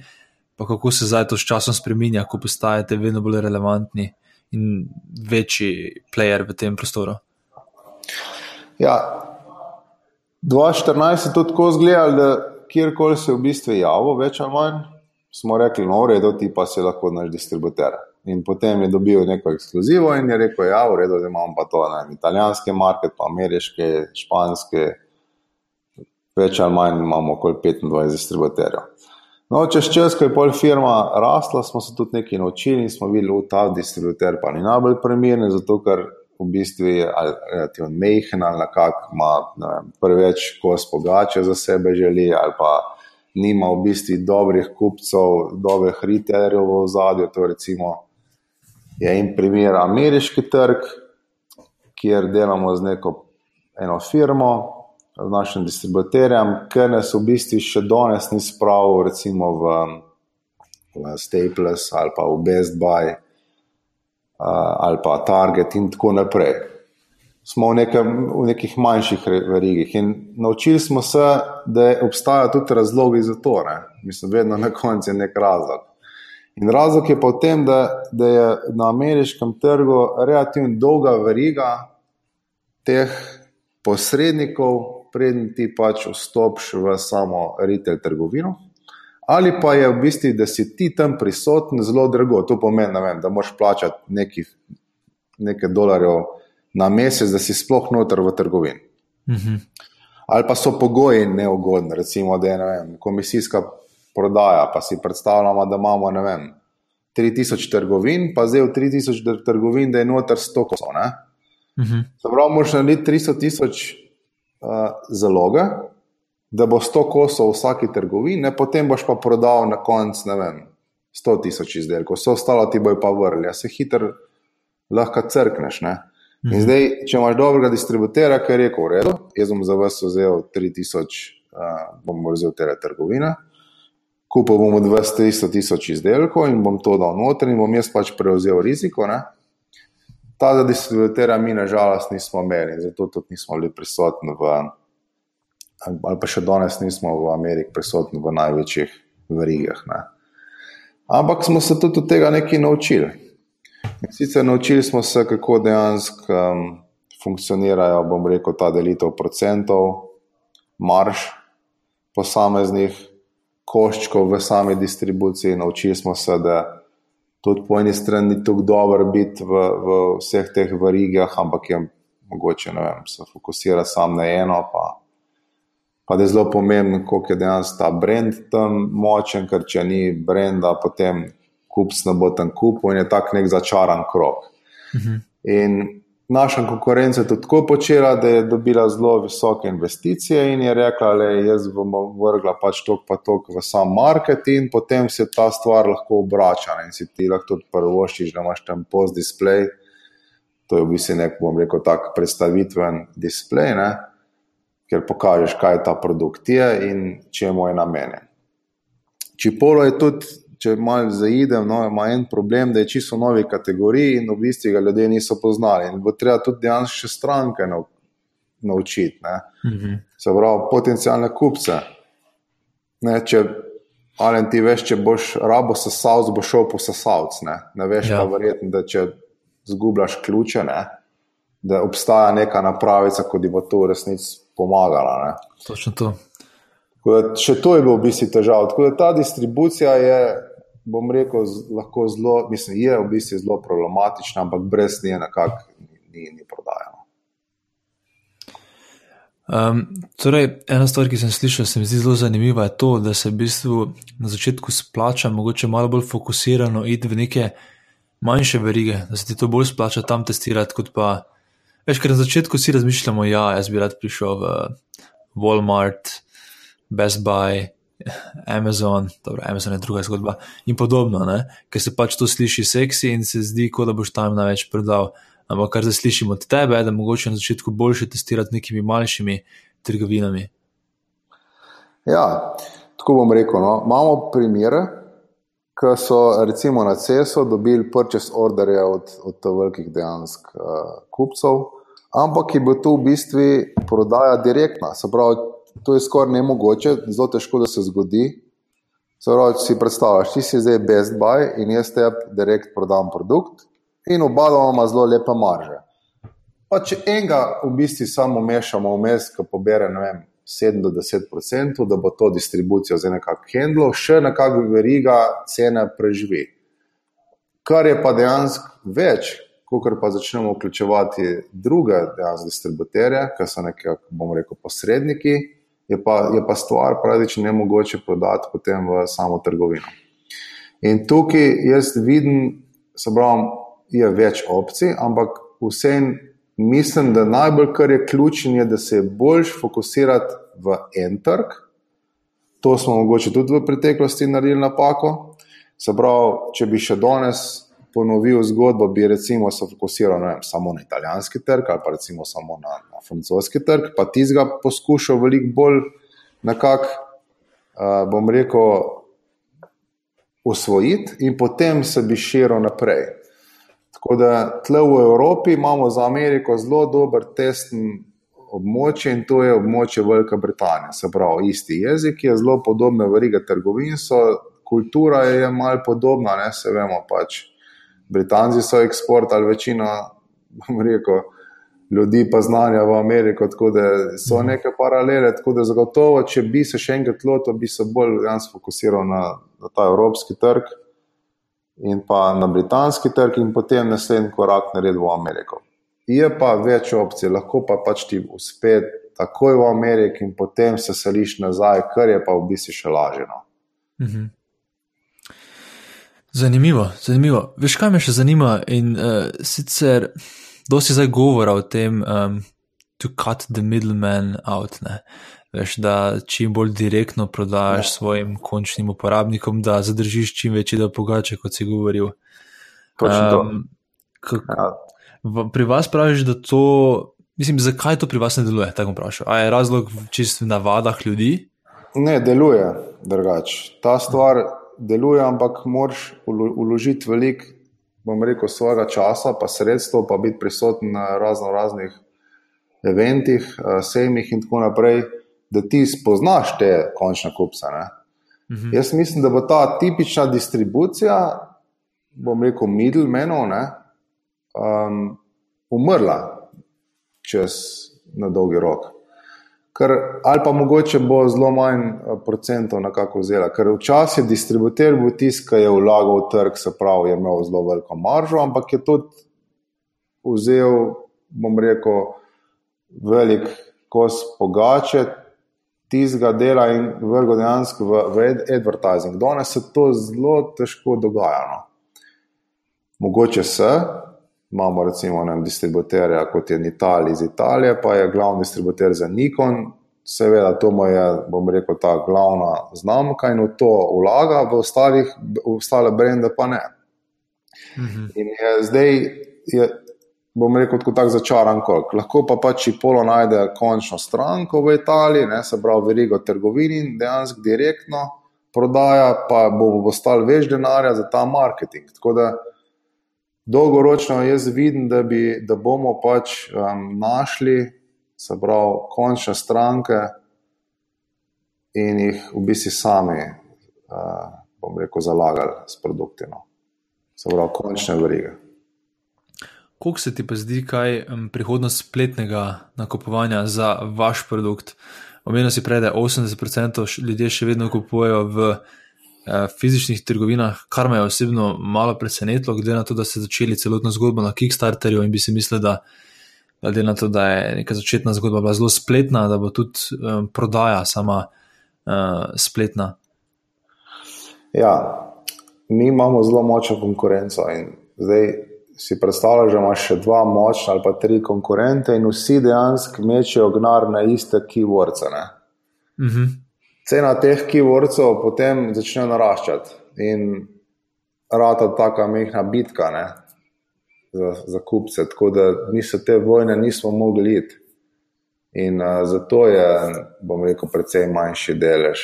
pa kako se zdaj to s časom spremenja, ko postajate vedno bolj relevantni in večji player v tem prostoru. Ja, 2014 je to tako izgledalo, da kjerkoli se je v bistvu javil, več ali manj, smo rekli, no, v redu, ti pa si lahko naš distributer. In potem je dobil neko ekskluzivo in je rekel, ja, v redu, da imamo pa to na italijanske market, pa ameriške, španske, več ali manj imamo okoli 25 distributerjev. No, čez čas, ko je pol firma rasla, smo se tudi nekaj naučili in smo videli, da ta distributer pa ni najbolj primeren, zato ker v bistvu je relativno mehen ali kak ima vem, preveč kos pogače za sebe želi ali pa nima v bistvu dobrih kupcev, dobrih retailerjev v zadju. To recimo je en primer ameriški trg, kjer delamo z neko eno firmo, našim distributerjem, ker nas v bistvu še danes ni spravil, recimo v, v Staples ali pa v Best Buy ali pa Target in tako naprej. Smo v, nekem, v nekih manjših verigih in naučili smo se, da obstajajo tudi razlogi za to. Ne? Mislim, vedno na koncu je nek razlog. In razlog je pa v tem, da, da je na ameriškem trgu relativno dolga veriga teh posrednikov, preden ti pač vstopiš v samo retail trgovino. Ali pa je v bistvu, da si ti tam prisoten, zelo drago. To pomeni, vem, da moraš plačati neki, nekaj dolarjev na mesec, da si sploh noter v trgovini. Uh mhm. -huh. Ali pa so pogoji neugodni, recimo, da je vem, komisijska prodaja, pa si predstavljamo, da imamo vem. 3000 trgovin, pa zdaj v 3000 trgovin, da je noter 100 kosov. Uh -huh. Pravi, moraš narediti 300 tisoč zaloge, da bo 100 kosov v vsaki trgovini, potem boš pa prodal na koncu, ne vem, 100 tisoč izdelkov, vse ostalo ti bojo pa vrli, a se hitro lahko crkneš. Ne? In mhm. zdaj, če imaš dobrega distributerja, ki je rekel: V redu, jaz bom za vas vzel 3000, uh, bom vzel te trgovine, kupil bom 200 tisoč izdelkov in bom to dal noter in bom jaz pač prevzel riziko. Ne? Ta za distributerja mi nažalost nismo imeli, zato tudi nismo bili prisotni v, ali pa še danes nismo v Ameriki prisotni v največjih verigah. Ne. Ampak smo se tudi od tega nekaj naučili. In sicer naučili smo se, kako dejansko um, funkcionirajo, bom rekel, ta delitev procentov, marš posameznih koščkov v sami distribuciji. Naučili smo se, da tudi po eni strani ni tako dobro biti v, v vseh teh varigah, ampak je mogoče vem, se fokusirati samo na eno. Pa, pa da je zelo pomembno, koliko je dejansko ta brand tam močen, ker če ni brenda, potem kupc ne bo tam kupil in je tak nek začaran krok. Mhm. In naša konkurenca je to tako počela, da je dobila zelo visoke investicije in je rekla, da jaz bom vrgla pač tok pa tok v sam market in potem se ta stvar lahko obrača in si ti lahko tudi prvoščiš, da imaš tam post display. To je v bistvu nek, bom rekel, tak predstavitven display, ne? ker pokažeš, kaj ta produkt je in čemu je namenjen. Čipolo je tudi če malo zaidem, no, ima en problem, da je čisto novi kategoriji in v bistvu ga ljudje niso poznali. In bo treba tudi dejansko še stranke naučiti. Mm -hmm. Se pravi, potencijalne kupce. Ne, če ali ti veš, če boš rabo sesalc, boš šel po sesalc. Ne, ne veš ja. pa verjetno, da če zgubljaš ključe, ne, da obstaja neka napravica, ki ti bo to v resnici pomagala. Ne. Točno to. Da, še to je bilo v bistvu težava. Tako da ta distribucija je bom rekel, lahko zelo, mislim, je v bistvu zelo problematična, ampak brez nje nekako ni, ni prodajano. Um, torej, ena stvar, ki sem slišal, se mi zdi zelo zanimiva, je to, da se v bistvu na začetku splača, mogoče malo bolj fokusirano iti v neke manjše verige, da se ti to bolj splača tam testirati, kot pa. Veš, ker na začetku si razmišljamo, ja, jaz bi rad prišel v Walmart, Best Buy, Amazon, dobro, Amazon je druga zgodba in podobno, ker se pač to sliši seksi in se zdi, kot da boš tam največ prodal. ampak kar zdaj slišim od tebe, je, da mogoče na začetku boljše testirati nekimi manjšimi trgovinami. Ja, tako bom rekel. No. Imamo primere, ki so recimo na CESO dobili purchase orderje od, od velikih dejanskih uh, kupcev, ampak je bil to v bistvu prodaja direktna. Se pravi, to je skoraj nemogoče, zelo težko, da se zgodi. Pravi, si predstavljaš, ti si zdaj Best Buy in jaz te direkt prodam produkt, in oba ima zelo lepe marže. Pa če enega v bistvu samo mešamo vmes, ki pobere vem, 7 do 10 odstotkov, da bo to distribucijo za nekakšen handlo, še nekako veriga cene preživi. Kar je pa dejansko več, kot pa začnemo vključevati druge dejansko distributerje, ki so nekako, bomo rekel, posredniki, je pa, je pa stvar praktično ne mogoče prodati potem v samo trgovino. In tukaj jaz vidim, se pravi, je več opcij, ampak vsem mislim, da najbolj kar je ključno, je, da se je bolj fokusirati v en trg. To smo mogoče tudi v preteklosti naredili napako. Se pravi, če bi še danes ponovil zgodbo, bi recimo se fokusiral vem, samo na italijanski trg ali pa recimo samo na, francoski trg, pa ti ga poskušal veliko bolj nekako, uh, bom rekel, usvojiti in potem se bi širil naprej. Tako da tle v Evropi imamo za Ameriko zelo dober testni območje in to je območje Velike Britanije. Se pravi, isti jezik je zelo podoben, veriga trgovin so, kultura je mal podobna, ne se vemo pač. Britanci so eksport ali večina, bom rekel, ljudi pa znanja v Ameriko, tako da so mhm. neke paralele. Tako da zagotovo, če bi se še enkrat lotil, bi se bolj fokusiral na, na ta evropski trg in pa na britanski trg, in potem naslednji korak naredil v Ameriko. Je pa več opcij, lahko pa pač ti uspe takoj v Ameriki in potem se seliš nazaj, kar je pa v bistvu še lažje. No. Mhm. Zanimivo, zanimivo. Veš, kaj me še zanima? In uh, sicer, dosti zdaj govora o tem, um, to cut the middleman out. Ne? Veš, da čim bolj direktno prodajaš ja. svojim končnim uporabnikom, da zadržiš čim večji del pogače, kot si govoril. Um, ja. Pri vas praviš, da to, mislim, zakaj to pri vas ne deluje? Tako vprašam. A je razlog čist v navadah ljudi? Ne, deluje drugače. Ta stvar deluje, ampak moraš uložiti veliko, bom rekel, svojega časa, pa sredstvo, pa biti prisoten na razno raznih eventih, eh, sejmih in tako naprej da ti spoznaš te končne kupce. Mhm. Jaz mislim, da bo ta tipična distribucija, bom rekel, middlemenov, um, umrla čez na dolgi rok. Ker, ali pa mogoče bo zelo manj eh, procentov na kako vzela. Ker včasih distributer bo tisti, ki je vlagal v trg, se pravi, je imel zelo veliko maržo, ampak je tudi vzel, bom rekel, velik kos pogače, tistega dela in vrgo dejansko v, v advertising. Danes se to zelo težko dogaja. No. Mogoče se, imamo recimo ne, distributerja kot je Italija iz Italije, pa je glavni distributer za Nikon. Seveda, to mu je, bom rekel, ta glavna znamka in v to vlaga, v, ostalih, v ostale brende pa ne. Mhm. In je zdaj je bom rekel, kot tak začaran krok. Lahko pa pač Polo najde končno stranko v Italiji, ne, se pravi, verigo trgovini in dejansko direktno prodaja, pa bo postal več denarja za ta marketing. Tako da dolgoročno jaz vidim, da, bi, da bomo pač um, našli, se pravi, končne stranke in jih v bistvu sami, uh, bom rekel, zalagali s produkti. No. Se pravi, končne verige. Kako se ti pa zdi, kaj je prihodnost spletnega nakupovanja za vaš produkt? Omenil si prej, da 80% ljudi še vedno kupujejo v eh, fizičnih trgovinah, kar me je osebno malo presenetilo, glede na to, da ste začeli celotno zgodbo na Kickstarterju in bi si mislil, da glede na to, da je neka začetna zgodba bila zelo spletna, da bo tudi um, prodaja sama uh, spletna. Ja, mi imamo zelo močno konkurenco in zdaj si predstavljaš, da imaš še dva močna ali pa tri konkurente in vsi dejansko mečejo gnar na iste keywords. Mm -hmm. Cena teh keywordsov potem začne naraščati in rata taka mehna bitka. Ne? za, za kupce. Tako da mi se te vojne nismo mogli iti. In uh, zato je, bom rekel, precej manjši delež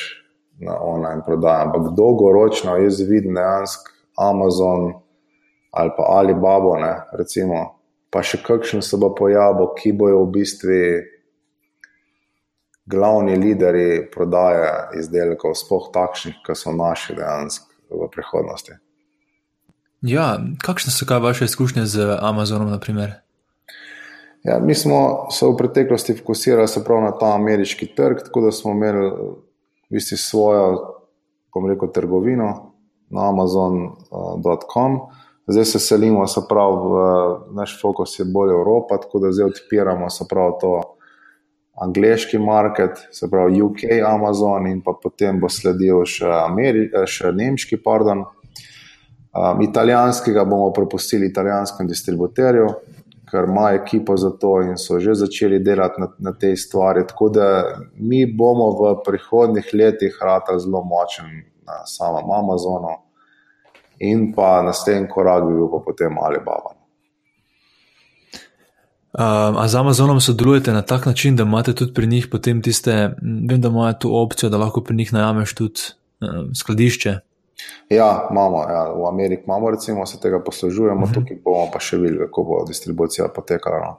na online prodaji. Ampak dolgoročno jaz vidim dejansko Amazon ali pa Alibaba, ne, recimo, pa še kakšen se bo pojavil, ki bojo v bistvu glavni lideri prodaje izdelkov, sploh takšnih, ki so naši dejansko v prihodnosti. Ja, kakšne so kaj vaše izkušnje z Amazonom? Ja, mi smo se v preteklosti fokusirali na ta ameriški trg, tako da smo imeli v bistvu svojo, bom rekel, trgovino na Amazon.com. Zdaj se selimo, se pravi, naš fokus je bolj Evropa, tako da zdaj odpiramo, se pravi, to angliški market, se pravi UK, Amazon in pa potem bo sledil še, Ameri, še nemški, pardon. Um, italijanskega bomo prepustili italijanskemu distributerju, ker ima ekipo za to in so že začeli delati na, na tej stvari. Tako da mi bomo v prihodnih letih rata zelo močen na samem Amazonu in pa naslednji korak bi bil pa potem Alibaba. Um, a z Amazonom sodelujete na tak način, da imate tudi pri njih potem tiste, vem, da imajo tu opcijo, da lahko pri njih najameš tudi um, skladišče. Ja, imamo, ja, v Ameriki imamo, recimo, se tega poslužujemo, uh mhm. -huh. tukaj bomo pa še videli, kako bo distribucija potekala. No.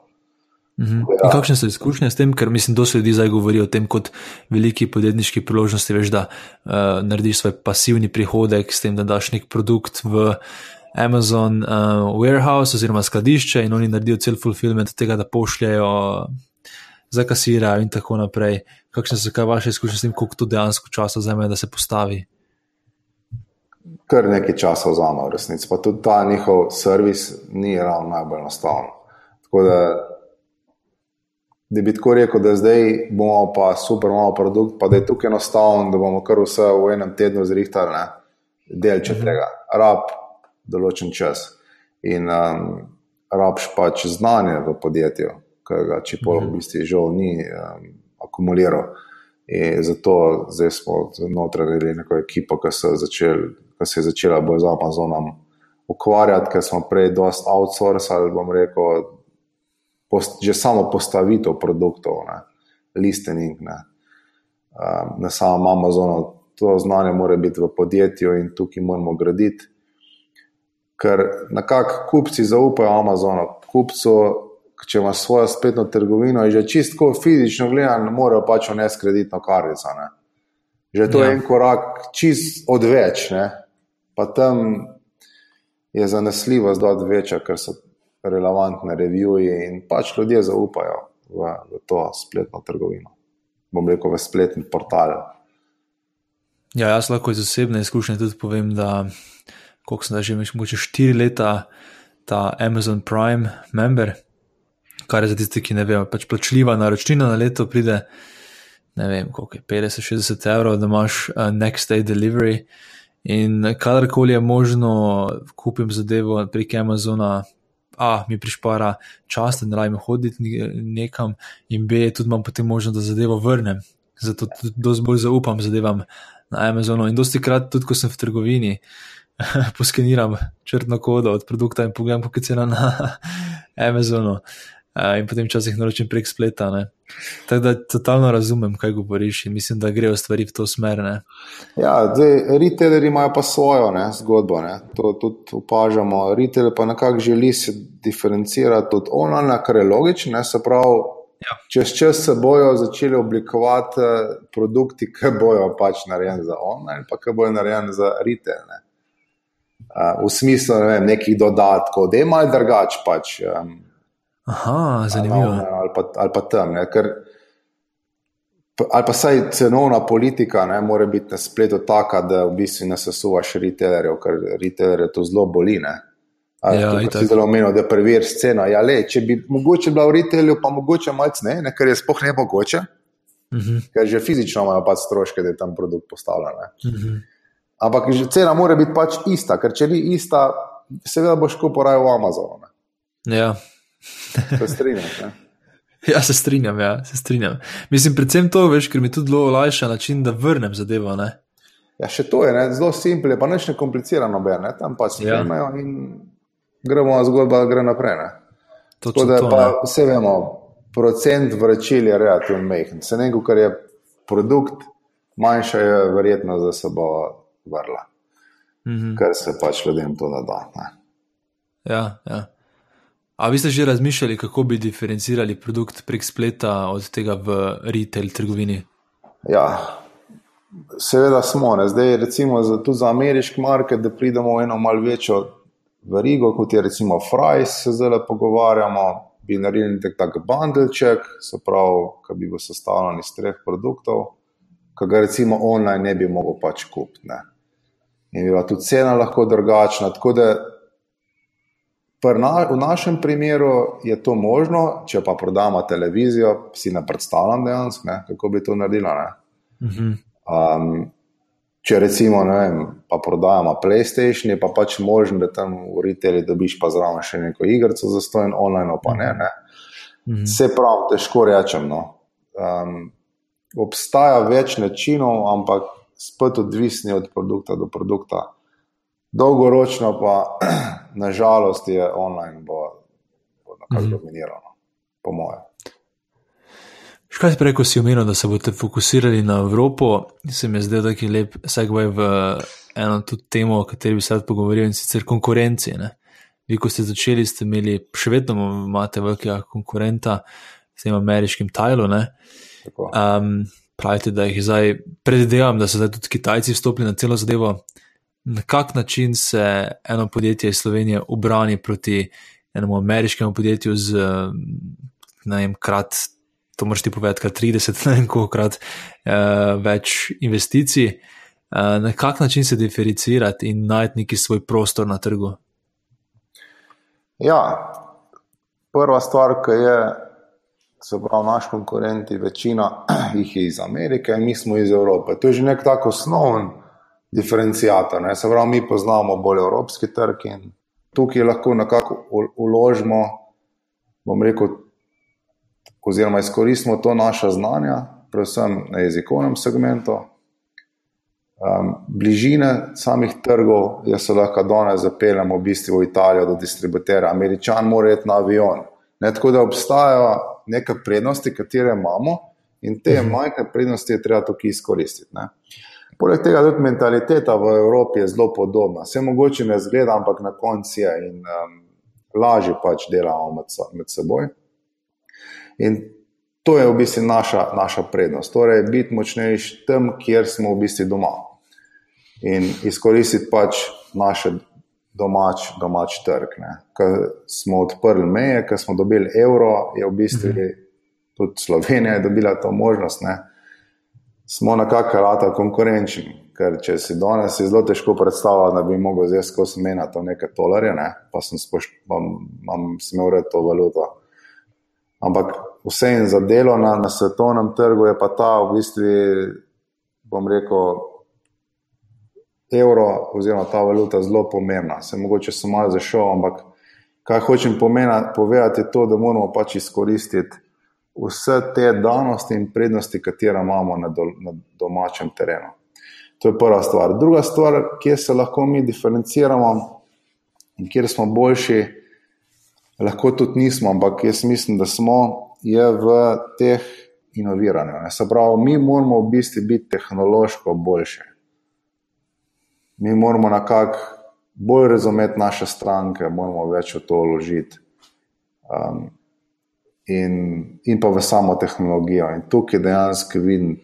Uh mhm. -huh. ja. Kakšne so izkušnje s tem, ker mislim, da se ljudi zdaj govori o tem kot veliki podjetniški priložnosti, veš, da uh, narediš svoj pasivni prihodek s tem, da daš nek produkt v. Amazon uh, warehouse oziroma skladišče in oni naredijo cel fulfillment tega, da pošljajo za kasira in tako naprej. Kakšne so kaj vaše izkušnje s tem, koliko to dejansko časa vzame, da se postavi? Kar nekaj časa vzame v resnici, pa tudi ta njihov servis ni ravno najbolj enostaven. Tako da, da bi tako rekel, da zdaj bomo pa super malo produkt, pa da je tukaj enostaven, da bomo kar vse v enem tednu zrihtali, delče mm -hmm. tega. Rab določen čas. In um, rabš pač znanje v podjetju, ki ga če pol v mhm. bistvu žal ni um, akumuliral. In zato zdaj smo znotraj neko ekipo, ki se, začel, ki se je začela bolj z Amazonom ukvarjati, ker smo prej dosta outsourcali, bom rekel, post, že samo postavitev produktov, ne, listening ne, um, na samem Amazonu. To znanje mora biti v podjetju in tukaj moramo graditi ker nekako kupci zaupajo Amazonu. Kupcu, če ima svojo spletno trgovino, je že čisto fizično gledano, morajo pač vnesti kreditno kartico. Ne. Že to ja. je en korak, čist odveč, ne. pa tam je zanesljivost dosti večja, ker so relevantne revije in pač ljudje zaupajo v, v to spletno trgovino. Bom rekel, v spletni portal. Ja, jaz lahko iz osebne izkušnje tudi povem, da koliko sem že imel, mogoče štiri leta, ta Amazon Prime member, kar je za tiste, ki ne vejo, pač plačljiva naročnina na leto pride, ne vem, koliko je 50-60 evrov, da imaš uh, next day delivery. In kadarkoli je možno, kupim zadevo prek Amazona. A, mi prišpara čas, da ne rabim hoditi nekam, in B, tudi imam potem možnost, da zadevo vrnem. Zato tudi bolj zaupam zadevam na Amazonu. In dosti krat, tudi ko sem v trgovini, uh, poskeniram črtno kodo od produkta in pogledam, kako je cena na Amazonu. In potem včasih naročim prek spleta. Tako da totalno razumem, kaj govoriš, in mislim, da grejo stvari v to smer. Ne? Ja, zdaj, retaileri imajo pa svojo ne, zgodbo. Ne. To tudi opažamo. Retailer pa nekako želi se diferencirati od online, kar je logično. Se pravi, ja. čez čas se bojo začeli oblikovati eh, produkti, ki bojo pač narejeni za online, pa ki bojo narejeni za retail. Ne v smislu ne vem, nekih dodatkov, da je malo drugače. Pač, um, Aha, zanimivo. Ali, ali, pa, ali pa tam. Ne, ker, ali pa saj cenovna politika ne, mora biti na spletu taka, da v bistvu ne sesuvaš retailerjev, ker retailerje to zelo boli. Ne. Ja, si zelo omenil, da preveriš ceno. Ja, le, če bi mogoče bila v retailerju, pa mogoče malce ne, ne, ker je spoh ne mogoče. Uh mhm. -huh. Ker že fizično imajo pač stroške, da je tam produkt postavljen. Uh mhm. -huh. Ampak cena mora biti pač ista, ker če ni ista, seveda boš kupil raje v Amazonu. Ne? Ja. se strinjam. Ja, se strinjam, ja, se strinjam. Mislim, predvsem to, veš, ker mi tudi zelo olajša način, da vrnem zadevo. Ne? Ja, še to je ne? zelo simpel, pa neč ne komplicirano, ne? tam pač ja. imajo in gremo zgodba, gre naprej. Ne? Tako da to, pa ne. vse vemo, procent vračil je relativno majhen. Se nekaj, kar je produkt, manjša je verjetnost, da se bo vrla. -hmm. Ker se pač ljudem to da. Ne? Ja, ja. A vi ste že razmišljali, kako bi diferencirali produkt prek spleta od tega v retail trgovini? Ja, seveda smo. Ne. Zdaj, recimo, za, tudi za ameriški market, da pridemo v eno malce večjo verigo, kot je recimo Fries, se zdaj pogovarjamo, bi naredili nek tak bundleček, se pravi, ki bi bil sestavljen iz treh produktov, ki ga recimo online ne bi mogel pač kupiti. In bi bila tudi cena lahko drugačna. Tako da na, v našem primeru je to možno, če pa prodamo televizijo, si ne predstavljam dejansko, ne, kako bi to naredila. Um, če recimo, ne vem, pa prodajamo PlayStation, je pa pač možno, da tam v retailu dobiš pa zraven še neko igrico za stojen, online pa ne. ne. Mhm. Vse prav, težko rečem. No. Um, obstaja več načinov, ampak spet odvisni od produkta do produkta. Dolgoročno pa, nažalost, je online bo, bo nekako mhm. dominirano, po mojem. Škaj si rekel, si omenil, da se boste fokusirali na Evropo, se mi je zdel taki lep segway v eno tudi temo, o kateri bi se rad pogovoril, in sicer konkurenci. Ne? Vi, ko ste začeli, ste imeli, še vedno imate velikega konkurenta s tem ameriškim Tajlom. Um, pravite, da jih zdaj predvidevam, da so zdaj tudi Kitajci vstopili na celo zadevo. Na kak način se eno podjetje iz Slovenije obrani proti enemu ameriškemu podjetju z, ne vem, krat to moraš ti povedati, kar 30, ne vem, kolikrat uh, več investicij. Uh, na kak način se diferencirati in najti neki svoj prostor na trgu? Ja, prva stvar, ki je, se pravi, naši konkurenti, večina jih je iz Amerike, mi smo iz Evrope. To je že nek tako osnoven diferencijator. Se pravi, mi poznamo bolj evropski trg in tukaj lahko nekako uložimo, bom rekel, oziroma izkoristimo to naša znanja, predvsem na jezikovnem segmentu. Um, bližine samih trgov, jaz se lahko danes zapeljem v bistvu v Italijo do distributera, američan mora iti na avion. Ne, tako da obstajajo neke prednosti, katere imamo in te mhm. majhne prednosti je treba tukaj izkoristiti. Ne. Poleg tega tudi mentaliteta v Evropi je zelo podobna. Vse mogoče ne zgleda, ampak na koncu je in um, lažje pač delamo med, med seboj. In to je v bistvu naša, naša prednost. Torej, biti močnejši tam, kjer smo v bistvu doma. In izkoristiti pač naš domač, domač trg. Ker smo odprli meje, ker smo dobili evro, je v bistvu mhm. tudi Slovenija dobila to možnost. Ne? Smo nekako rata konkurenčni. Ker če si danes je zelo težko predstavljati, da bi lahko zdaj skozi mena to neke tolarje, ne? pa sem, spošt, imam, imam, sem imel to valuto. Ampak vse in za delo na, na svetovnem trgu je pa ta, v bistvu, bom rekel, evro oziroma ta valuta zelo pomembna. Se mogoče sem malo zašel, ampak kaj hočem pomena, povedati, je to, da moramo pač izkoristiti vse te danosti in prednosti, katere imamo na, do, na domačem terenu. To je prva stvar. Druga stvar, kjer se lahko mi diferenciramo in kjer smo boljši lahko tudi nismo, ampak jaz mislim, da smo v teh inoviranjih. Se pravi, mi moramo v bistvu biti tehnološko boljši. Mi moramo nekako bolj razumeti naše stranke, moramo več v to vložiti. Um, in, in pa v samo tehnologijo. In tukaj dejansko vidim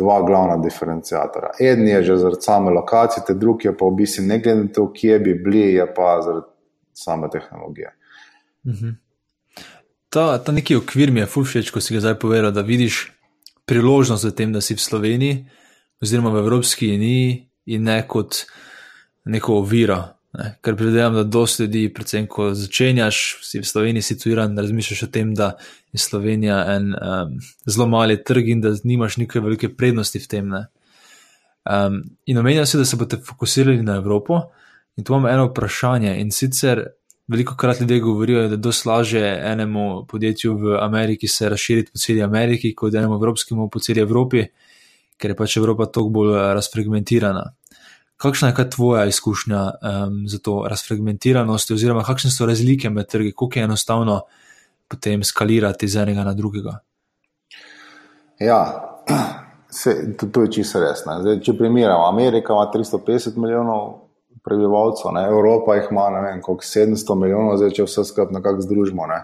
dva glavna diferencijatora. En je že zaradi same lokacije, drugi je pa v bistvu ne glede na to, kje bi bili, je pa zaradi same tehnologije. Mhm. Ta, ta neki okvir mi je fulšeč, ko si ga zdaj povedal, da vidiš priložnost v tem, da si v Sloveniji, oziroma v Evropski uniji, in ne kot neko oviro. Ne? Ker predvidevam, da dosti ljudi, predvsem ko začenjaš, si v Sloveniji situiran, razmišljaš o tem, da je Slovenija en um, zelo mali trg in da nimaš neke velike prednosti v tem. Um, in omenja se, da se boste fokusirali na Evropo. In tu imamo eno vprašanje in sicer veliko krat ljudje govorijo, da je dosti lažje enemu podjetju v Ameriki se razširiti po celi Ameriki, kot enemu evropskemu po celi Evropi, ker je pač Evropa toliko bolj eh, razfragmentirana. Kakšna je tvoja izkušnja um, za to razfragmentiranost, oziroma kakšne so razlike med trgi, kako je enostavno potem skalirati iz enega na drugega? Ja, se, to, to je čisto res. Zdaj, če primerjamo, Amerika ima 350 milijonov prebivalcev, ne? Evropa jih ima vem, 700 milijonov, zdaj če vse skupaj nekako združimo. Ne?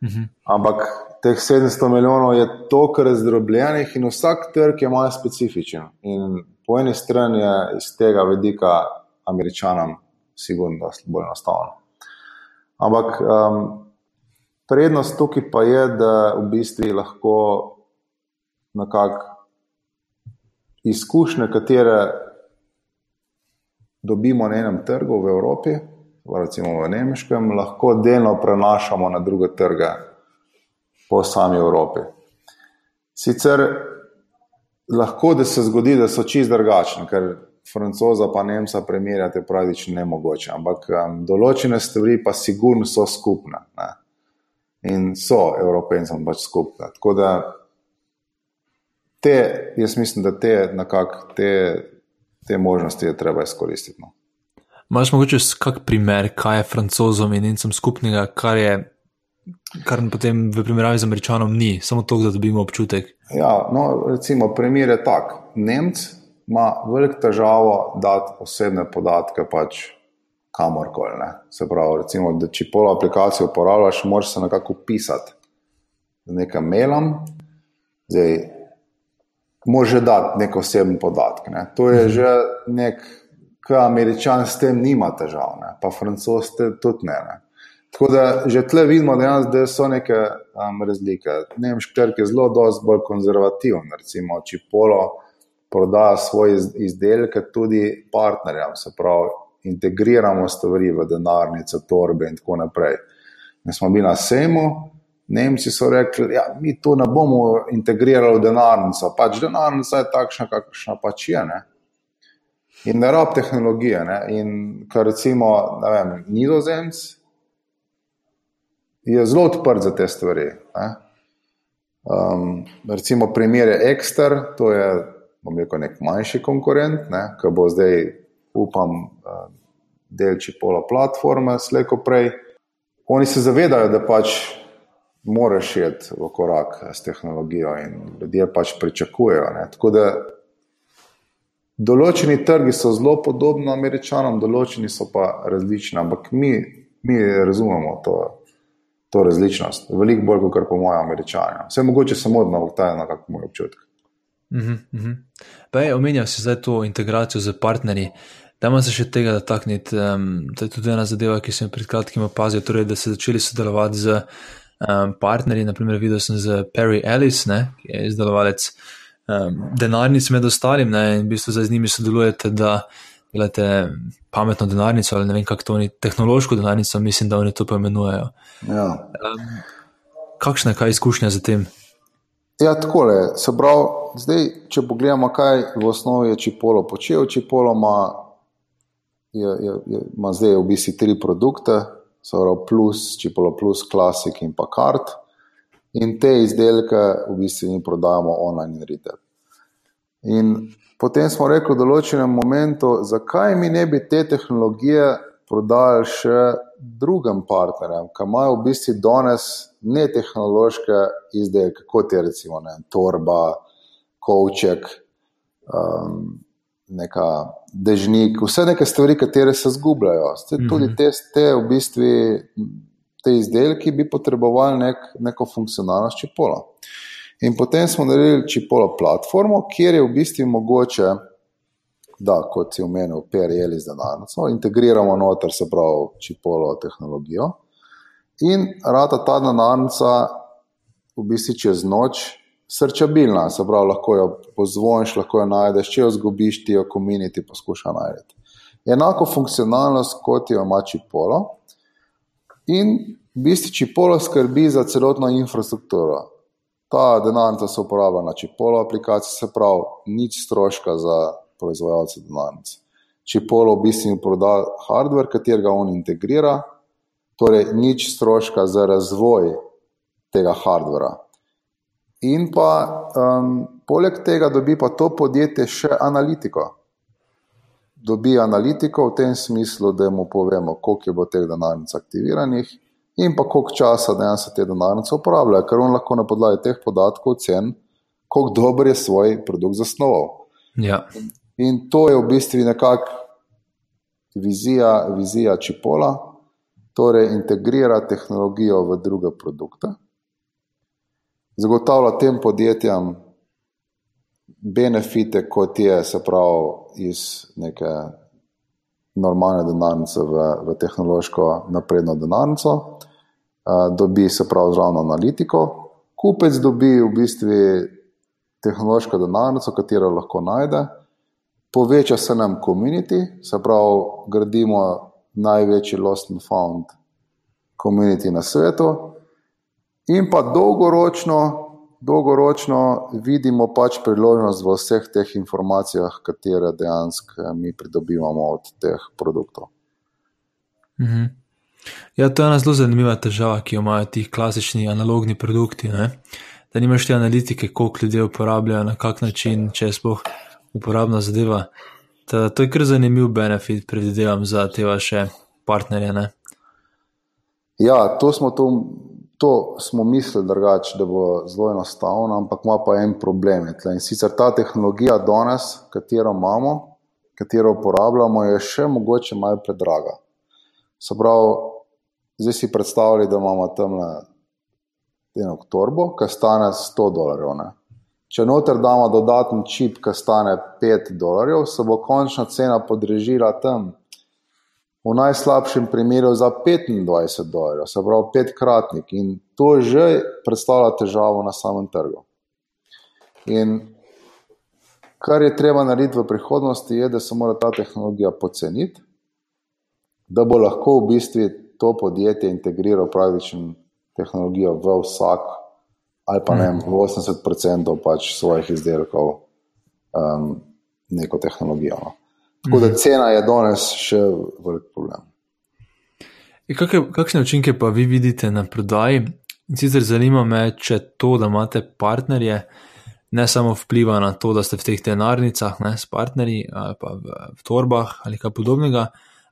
Uh mhm. -huh. Ampak teh 700 milijonov je toliko razdrobljenih in vsak trg je malo specifičen. In po eni strani je iz tega vidika američanom sigurno bolj enostavno. Ampak um, prednost tukaj pa je, da v bistvu lahko nekako izkušnje, katere dobimo na enem trgu v Evropi, recimo v Nemškem, lahko delno prenašamo na druge trge po sami Evropi. Sicer lahko da se zgodi, da so čist drugačni, ker francoza pa Nemca primerjati pravično ne mogoče, ampak um, določene stvari pa sigurno so skupne ne? in so evropejcem pač skupne. Tako da te, jaz mislim, da te nekako te te možnosti je treba izkoristiti. No. Máš mogoče kak primer, kaj je francozom in nemcem skupnega, kar je. Kar potem v primerjavi z američanom ni, samo to, da dobimo občutek. Ja, no, recimo, primer je tak. Nemc ima veliko težavo dati osebne podatke pač kamorkoli. Se pravi, recimo, da če polo aplikacijo uporabljaš, moraš se nekako pisati z nekim mailom. Zdaj, može dati neko osebno podatke. Ne. To je že nek, kar američan s tem nima težav, ne. pa francos tudi ne. ne. Tako da že tle vidimo, da so neke um, razlike. Nemški trg je zelo, dosti bolj konzervativen. Recimo, če polo prodaja svoje izdelke tudi partnerjem, se pravi, integriramo stvari v denarnice, torbe in tako naprej. Mi smo bili na sejmu, Nemci so rekli, da ja, mi to ne bomo integrirali v denarnico. Pač denarnica je takšna, kakšna pač je. Ne? In ne rab tehnologije. Ne? In kar recimo, ne vem, nizozemc je zelo odprt za te stvari. Ne? Um, recimo, primer je Exter, to je rekel, nek manjši konkurent, ne? ki bo zdaj, upam, uh, delči pola platforme, slejko prej. Oni se zavedajo, da pač moraš iti v korak s tehnologijo in ljudje pač pričakujejo. Ne. Tako da določeni trgi so zelo podobni američanom, določeni so pa različni, ampak mi, mi razumemo to, to različnost. Veliko bolj kot po mojem američanju. Vse mogoče samo od novih tajna, kako moj občutek. Mhm, mhm. Omenjal si zdaj to integracijo z partnerji. Dajmo se še tega dotakniti. Um, to je tudi ena zadeva, ki sem pred kratkim opazil, torej, da so začeli sodelovati z um, partnerji. Naprimer, videl sem z Perry Ellis, ne, ki je izdelovalec um, denarnic med ostalim, ne, in v bistvu zdaj z njimi sodelujete, da delate pametno denarnico ali ne vem, kako to oni tehnološko denarnico, mislim, da oni to poimenujejo. Ja. Um, kakšna je kaj izkušnja z tem? Ja, tako je. Se pravi, zdaj, če pogledamo, kaj v osnovi je Čipolo počel, Čipolo ima, je, je, je, ima zdaj v bistvu tri produkte, Soro plus, Čipolo plus, Classic in pa Kart. In te izdelke v bistvu mi prodajamo online in retail. In potem smo rekli v določenem momentu, zakaj mi ne bi te tehnologije prodajali še drugim partnerjem, ki imajo v bistvu danes ne tehnološke izdelke, kot je recimo ne, torba, kovček. Um, neka dežnik, vse neke stvari, ki se zgubljajo. Tudi mhm. te, te, v bistvu, te izdelki bi potrebovali nek, neko funkcionalnost čipola. In potem smo naredili čipola platformo, kjer je v bistvu mogoče, da kot si omenil, PRL za danes, no, integriramo noter, se pravi, čipolo tehnologijo. In rata ta denarnica v bistvu čez noč srčabilna, se pravi, lahko jo pozvoniš, lahko jo najdeš, če jo zgubiš, ti jo komuniti poskuša najti. Enako funkcionalnost kot jo ima Čipolo in v bistvu Čipolo skrbi za celotno infrastrukturo. Ta denarnica se uporablja na Čipolo aplikaciji, se pravi, nič stroška za proizvajalce denarnice. Čipolo v bistvu proda hardware, katerega on integrira, torej nič stroška za razvoj tega hardvera. In pa um, poleg tega dobi pa to podjetje še analitiko. dobi analitiko v tem smislu, da mu povemo, koliko je bilo teh denarnic aktiviranih in pa koliko časa dejansko te denarnice uporabljajo, ker on lahko na podlagi teh podatkov ocen, koliko dober je svoj produkt zasnoval. Ja. In to je v bistvu nekakšna vizija, vizija Čipola, torej integrira tehnologijo v druge produkte, zagotavlja tem podjetjem benefite, kot je se pravi iz neke normalne denarnice v, v tehnološko napredno denarnico, dobi se pravi zraven analitiko, kupec dobi v bistvu tehnološko denarnico, katero lahko najde, poveča se nam komunity, se pravi, gradimo največji Lost and Found komunity na svetu, in pa dolgoročno. Dolgoročno vidimo pač priložnost v vseh teh informacijah, katere dejansko mi pridobivamo od teh produktov. Mhm. Ja, to je ena zelo zanimiva težava, ki jo imajo ti klasični analogni produkti. Ne? Da nimaš te analitike, koliko ljudi uporabljajo, na kak način, če je sploh uporabna zadeva. Ta, to je kar zanimiv benefit, predvidevam, za te vaše partnerje. Ne? Ja, to smo, to, to smo mislili drugače, da bo zelo enostavno, ampak ima pa en problem. In sicer ta tehnologija danes, katero imamo, katero uporabljamo, je še mogoče malo predraga. Se pravi, zdaj si predstavljaj, da imamo tam eno torbo, ki stane 100 dolarjev. Ne? Če noter damo dodatni čip, ki stane 5 dolarjev, se bo končna cena podrežila tam. V najslabšem primeru za 25 dolarjev, se pravi petkratnik, in to že predstavlja težavo na samem trgu. In kar je treba narediti v prihodnosti, je, da se mora ta tehnologija poceniti, da bo lahko v bistvu to podjetje integriralo pravično tehnologijo v vsak, ali pa ne, v 80% pač svojih izdelkov, um, neko tehnologijo. No. Tako da cena je danes še velik problem. Kakšne, kakšne učinke pa vi vidite na prodaji? In sicer zanima me, če to, da imate partnerje, ne samo vpliva na to, da ste v teh denarnicah ne, s partnerji ali pa v, v torbah ali kaj podobnega,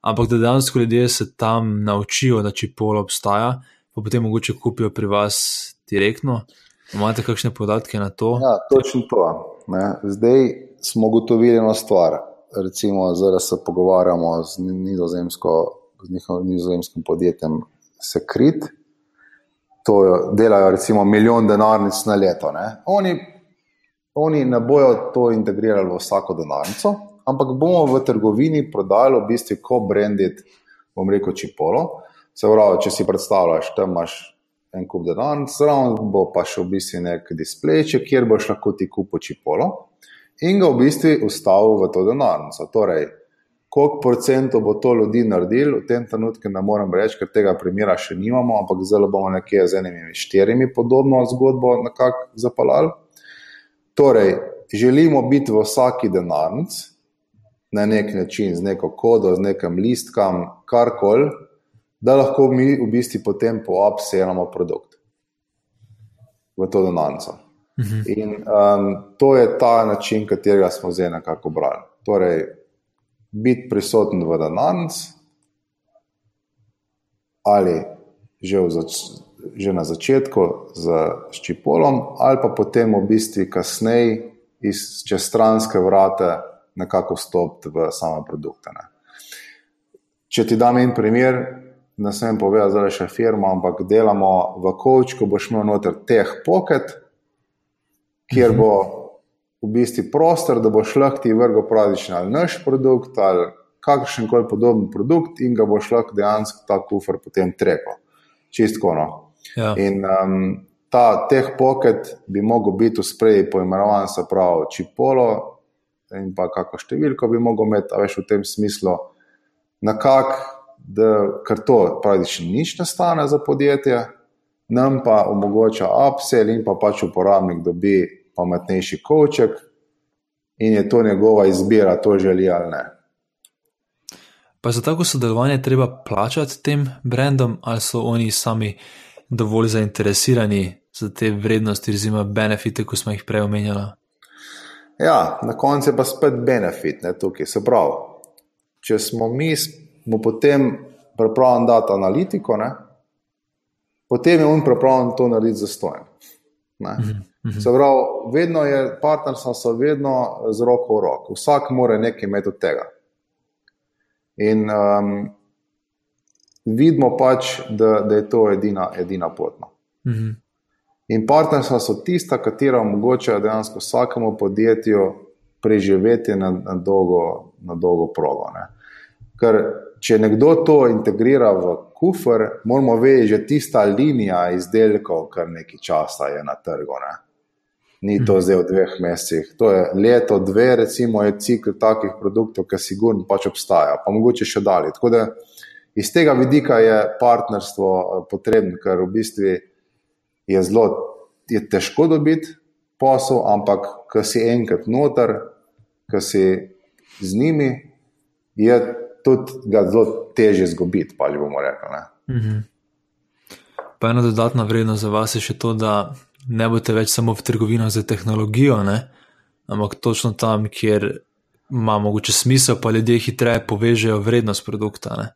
ampak da dejansko ljudje se tam naučijo, da če pol obstaja, pa potem mogoče kupijo pri vas direktno. Imate kakšne podatke na to? Ja, točno to. Ne. Zdaj smo ugotovili eno stvar. Recimo, zdaj se pogovarjamo z nizozemsko, z njihovim nizozemskim podjetjem Secret. To delajo recimo milijon denarnic na leto. Ne. Oni, oni ne bojo to integrirali v vsako denarnico, ampak bomo v trgovini prodajali v bistvu co-branded, bom rekel, čipolo. Se pravi, če si predstavljaš, da imaš en kup denarnic, zraven bo pa še v bistvu nek displej, kjer boš lahko ti kupil čipolo in ga v bistvu ustavil v to denarnico. Torej, koliko procentov bo to ljudi naredil, v tem trenutku ne morem reči, ker tega primera še nimamo, ampak zelo bomo nekje z enimi štirimi podobno zgodbo nekako zapalali. Torej, želimo biti v vsaki denarnici na nek način, z neko kodo, z nekim listkam, karkoli da lahko mi v bistvu potem po upselamo produkt v to denarnico. Mhm. In um, to je ta način, katerega smo zdaj nekako brali. Torej, biti prisoten v denarnici ali že, zač že na začetku z ščipolom, ali pa potem v bistvu kasneje čez stranske vrate nekako vstopiti v same produkte. Ne. Če ti dam en primer, ne smem povedati, da je še firma, ampak delamo v Kočku, boš imel noter teh pocket, kjer mhm. bo v bistvu prostor, da boš lahko ti vrgel pravičen ali naš produkt ali kakršen koli podoben produkt in ga boš lahko dejansko ta kufr potem trepal. Čistko. No. Ja. In um, ta teh pocket bi mogel biti v spreji poimenovan, se pravi, čipolo in pa kako številko bi mogel imeti, a veš v tem smislu, na kak da kar to praktično nič ne stane za podjetje, nam pa omogoča upsell in pa pač uporabnik dobi pametnejši koček in je to njegova izbira, to želi ali ne. Pa za tako sodelovanje treba plačati tem brandom, ali so oni sami dovolj zainteresirani za te vrednosti, oziroma benefite, ko smo jih prej omenjali? Ja, na koncu je pa spet benefit, ne tukaj. Se pravi, če smo mi, smo potem pripravljeni dati analitiko, ne? Potem je on pripravljen to narediti za stojen. Mhm. Se pravi, vedno je partnerstvo, so vedno z roko v roko, vsak mora nekaj imeti od tega. In um, vidimo pač, da, da je to edina, edina pot. No. Mhm. In partnerstva so tista, katera omogočajo dejansko vsakemu podjetju preživeti na, na, dolgo, na dolgo progo. Ne. Ker če nekdo to integrira v kufr, moramo vedeti, že tista linija izdelkov, kar nekaj časa je na trgu. Ne. Ni to zdaj v dveh mesecih. To je leto, dve, recimo, je cikl takih produktov, ki sigurno pač obstaja, pa mogoče še dalje. Tako da iz tega vidika je partnerstvo eh, potrebno, ker v bistvu je zelo je težko dobiti posel, ampak ko si enkrat noter, ko si z njimi, je tudi ga zelo teže izgubiti, pa že bomo rekli. Mhm. Pa ena dodatna vrednost za vas je še to, da ne boste več samo v trgovinah za tehnologijo, ne? ampak točno tam, kjer ima mogoče smisel, pa ljudje hitreje povežejo vrednost produkta. Ne?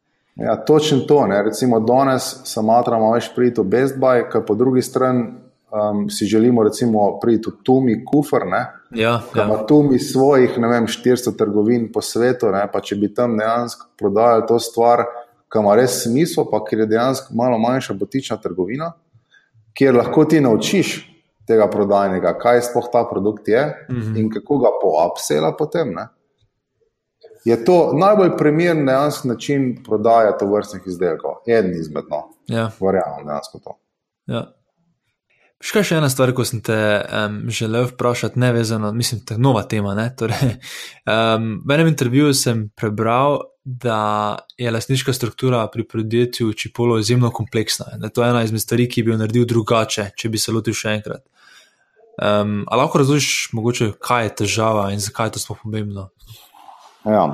Ja, točno to. Ne? Recimo, danes se matramo več priti v Best Buy, ker po drugi strani um, si želimo recimo priti v Tumi, Kufr. Ja, ja. Ima Tumi svojih, ne vem, 400 trgovin po svetu, ne? pa če bi tam dejansko prodajali to stvar, ki ima res smisel, pa ker je dejansko malo manjša botična trgovina, kjer lahko ti naučiš tega prodajnega, kaj sploh ta produkt je mm -hmm. in kako ga poapsela potem. Ne? Je to najbolj primeren način prodaje to vrstnih izdelkov, eden izmed no. Ja. Verjamem, dejansko to. Ja. Še še ena stvar, ko sem te um, želel vprašati, ne vezano, mislim, je nova tema. Torej, um, v enem intervjuju sem prebral, da je lasniška struktura pri podjetju Čipolo izjemno kompleksna. Je to ena izmed stvari, ki bi jo naredil drugače, če bi se lotil še enkrat. Um, ali lahko razložiš, mogoče, kaj je težava in zakaj je to sploh pomembno? Ja.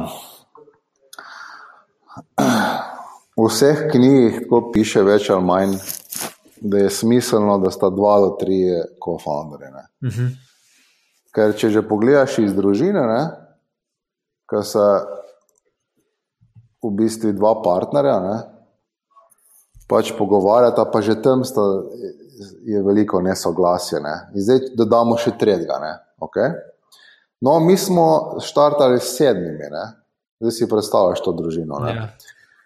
V vseh knjigah, piše več ali manj, da je smiselno, da sta dva do tri kofoundere. Uh mhm. -huh. Ker če že pogledaš iz družine, ki so v bistvu dva partnerja, ne, pač pogovarjata, pa že tam sta, je veliko nesoglasje. Ne. Zdaj dodamo še tretjega. Okay? No, mi smo štartali s sedmimi, ne. zdaj si predstavljaš to družino. Yeah.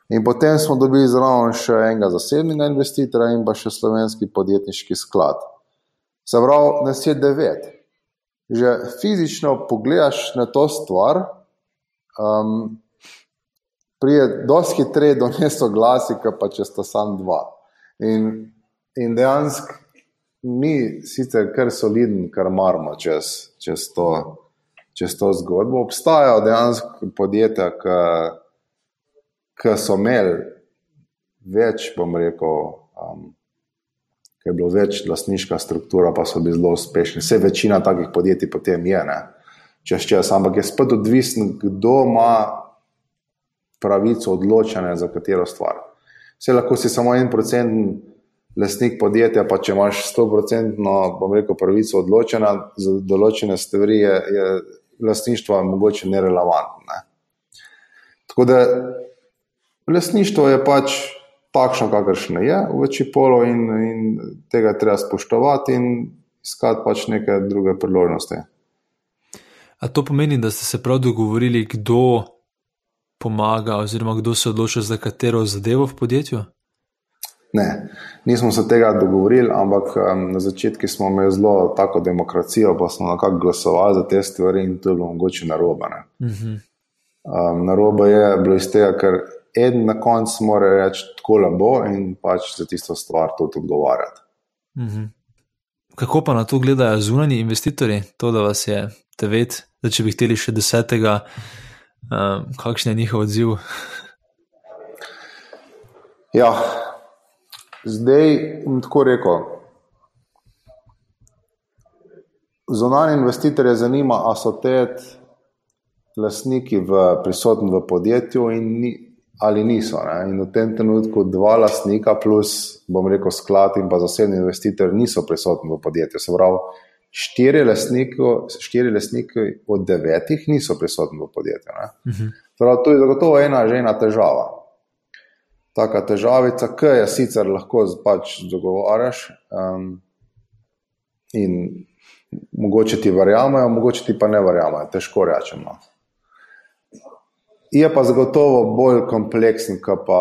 In potem smo dobili zraven še enega zasebnega investitorja in pa še slovenski podjetniški sklad. Se pravi, nas je devet. Že fizično pogledaš na to stvar, um, prije dosti hitreje do nesoglasja, pa če sta samo dva. In, in dejansko mi, sicer kar solidni, kar marmo čez, čez, to, čez to zgodbo, obstajajo dejansko podjetja, ki ki so imeli več, bom rekel, um, ki je bilo več lastniška struktura, pa so bili zelo uspešni. Vse večina takih podjetij potem je, ne? čez čas, ampak je spet odvisen, kdo ima pravico odločanja za katero stvar. Vse lahko si samo en procent. Lastnik podjetja, pa če imaš 100% bom rekel, pravico odločena za določene stvari, je, je lastništvo mogoče nerelevantno. Ne? Tako da Lesništvo je pač takšno, kakršno je v Čipolu, in, in tega treba spoštovati in iskati pač neke druge priložnosti. A to pomeni, da ste se prav dogovorili, kdo pomaga, oziroma kdo se odloča za katero zadevo v podjetju? Ne, nismo se tega dogovorili, ampak um, na začetku smo imeli zelo tako demokracijo, pa smo nekako glasovali za te stvari in to je bilo mogoče narobe. Uh -huh. um, narobe je bilo iz tega, ker en na koncu mora reči, tako le bo in pač za tisto stvar tudi odgovarjati. Mhm. Kako pa na to gledajo zunani investitorji, to, da vas je devet, da če bi hteli še desetega, um, kakšen je njihov odziv? Ja, zdaj bom tako rekel. Zunani investitorje zanima, ali so te lastniki v, prisotni v podjetju in ni, ali niso. Ne? In v tem trenutku dva lastnika, plus, bom rekel, sklad in pa zasebni investitor, niso prisotni v podjetju. Se pravi, štiri lastniki od devetih niso prisotni v podjetju. Uh -huh. Prav, to je zagotovo ena že ena težava. Taka težavica, ki je sicer lahko pač dogovaraš um, in mogoče ti verjamejo, mogoče ti pa ne verjamejo, težko rečemo. Je pa zagotovo bolj kompleksen, kot pa,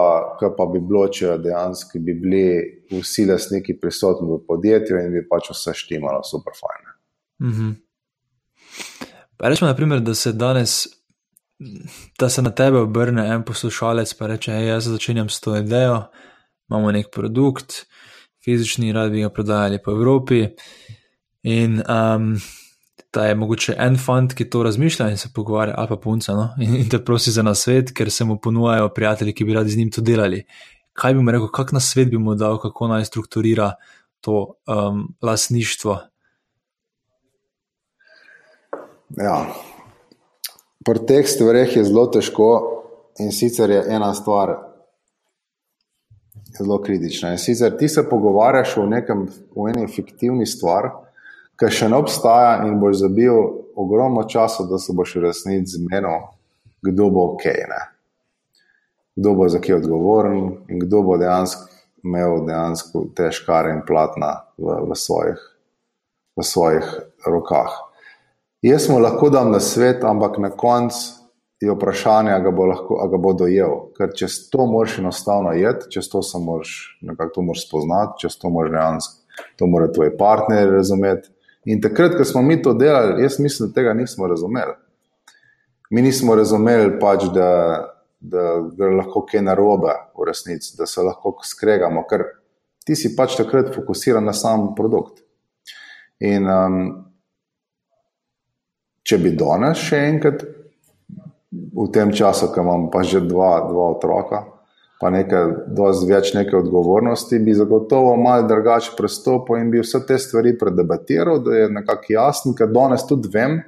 pa bi bilo, če dejansko bi bili vsi lastniki prisotni v podjetju in bi pač vse štimalo super fajn. Mm -hmm. Rečemo, naprimer, da se danes, da se na tebe obrne en poslušalec in reče: hey, Jaz začenjam s to idejo, imamo nek produkt, fizični, rad bi ga prodajali po Evropi. In um, da je mogoče en fant, ki to razmišlja in se pogovarja, ali pa punca, no? in, in te prosi za nasvet, ker se mu ponujajo prijatelji, ki bi radi z njim to delali. Kaj bi mu rekel, kak nasvet bi mu dal, kako naj strukturira to um, lasništvo Ja. Pri teh stvareh je zelo težko, in sicer je ena stvar zelo kritična. In sicer ti se pogovarjaš o nekem, o eni fiktivni stvari, ki še ne obstaja, in boš zabil ogromno časa, da se boš v resnici zmenil, kdo bo ok, ne? kdo bo za kaj odgovoren in kdo bo dejansko imel dejansko te škare in platna v, v, svojih, v svojih rokah. Jaz mu lahko dam na svet, ampak na koncu je vprašanje, ali ga lahko, ga bo dojel. Ker če to moraš enostavno jeti, če to se moraš nekako spoznati, če to moraš dejansko, to mora tvoj partner razumeti. In takrat, ko smo mi to delali, jaz mislim, da tega nismo razumeli. Mi nismo razumeli, pač, da, da, da lahko kaj narobe v resnici, da se lahko skregamo, ker ti si pač takrat fokusiran na sam produkt. In um, če bi danes še enkrat, v tem času, ko imam pa že dva, dva otroka, pa nekaj, dosti več neke odgovornosti, bi zagotovo malo drugače pristopil in bi vse te stvari predebatiral, da je nekako jasno, ker danes tudi vem,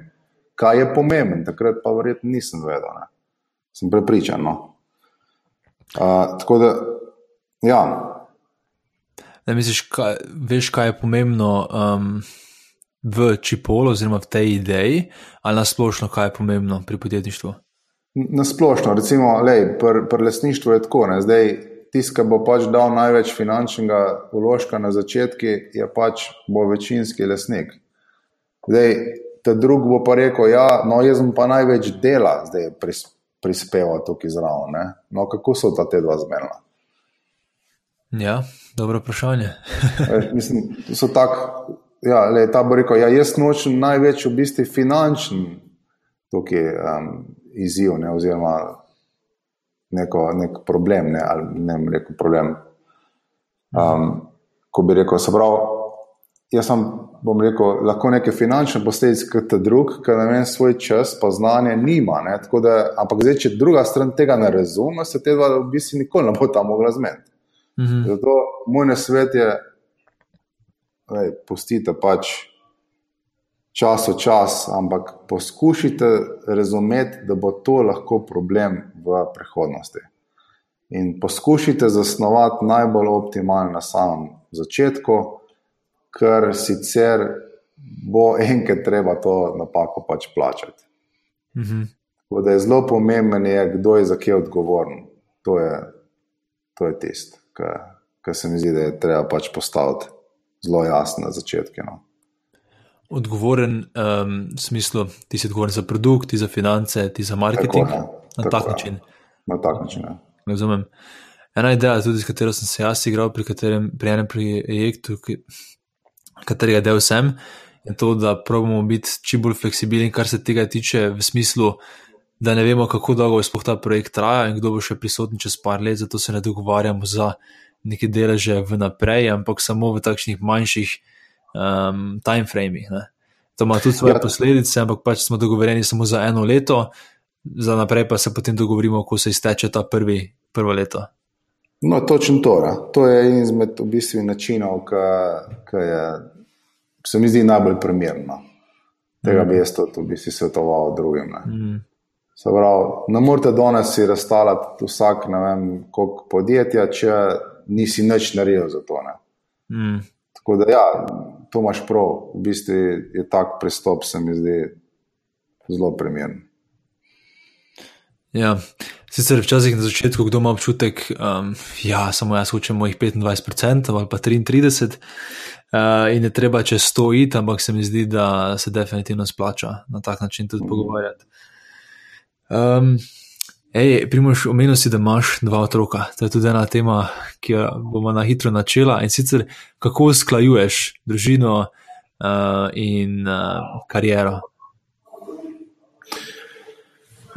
kaj je pomembno. Takrat pa verjetno nisem vedel. Ne. Sem prepričan. No. Uh, tako da, ja. Ne misliš, kaj, veš, kaj je pomembno. Um v čipolu, oziroma v tej ideji, ali na splošno, kaj je pomembno pri podjetništvu? Na splošno, recimo, pri pr lesništvu je tako. Ne, zdaj, tisti, ki bo pač dal največ finančnega vložka na začetku, je pač bo večinski lesnik. Zdaj, ta drug bo pa rekel, ja, no, jaz pa največ dela zdaj prispeval tukaj zraven. No, kako so ta te dva zmerna? Ja, dobro vprašanje. Mislim, so tako ja, le, ta bo rekel, ja, jaz nočem največ v bistvu finančni tukaj, um, izziv, ne, oziroma neko, nek problem. Ne, ali, ne rekel, problem. Um, ko bi rekel, se pravi, jaz sem. Bom rekel, lahko neke finančne posledice, kot ta drug, ki na meni svoj čas, pa znanje nima. Da, ampak zdaj, če druga stran tega ne razume, se te dva v bistvu nikoli ne bo tam mogla zmeniti. -hmm. Zato moj nasvet je, lej, pustite pač čas v čas, ampak poskušajte razumeti, da bo to lahko problem v prihodnosti. In poskušajte zasnovati najbolj optimalno na samem začetku, ker sicer bo enkrat treba to napako pač plačati. Mhm. Tako da je zelo pomemben, je, kdo je za kaj odgovoren. To je, je tisto, kar se mi zdi, da je treba pač postaviti zelo jasno na začetku. No. Odgovoren um, v smislu, ti si odgovoren za produkt, ti za finance, ti za marketing. Tako, na, tak način. na tak način. Ja. Razumem. Ena ideja, tudi s katero sem se jaz igral pri, katerem, pri enem projektu, ki, katerega del sem, je to, da pravimo biti čim bolj fleksibilni, kar se tega tiče, v smislu, da ne vemo, kako dolgo bo ta projekt trajal in kdo bo še prisoten čez par let, zato se ne dogovarjamo za neke deleže vnaprej, ampak samo v takšnih manjših um, timeframih. To ima tudi svoje ja. posledice, ampak pač smo dogovorjeni samo za eno leto, za naprej pa se potem dogovorimo, ko se izteče ta prvi, prvo leto. No, točno to. Ne? To je en izmed v bistvu načinov, ki je, se mi zdi najbolj primerno. Tega mm. bi jaz tudi v bistvu svetoval drugim. Mm. Pravi, ne morete danes si razstavljati vsak, ne vem, koliko podjetja, če nisi nič naredil za to. Mm. Tako da, ja, to imaš prav, v bistvu je tak pristop, se mi zdi zelo primeren. Ja, sicer včasih na začetku, kdo ima občutek, da um, ja, samo jaz hočem mojih 25% ali pa 33%, uh, in je treba čez to iti, ampak se mi zdi, da se definitivno splača na tak način tudi mm. pogovarjati. Um, Ej, primoš, omenil si, da imaš dva otroka. To je tudi ena tema, ki jo bomo na hitro načela. In sicer, kako usklajuješ družino uh, in uh, kariero?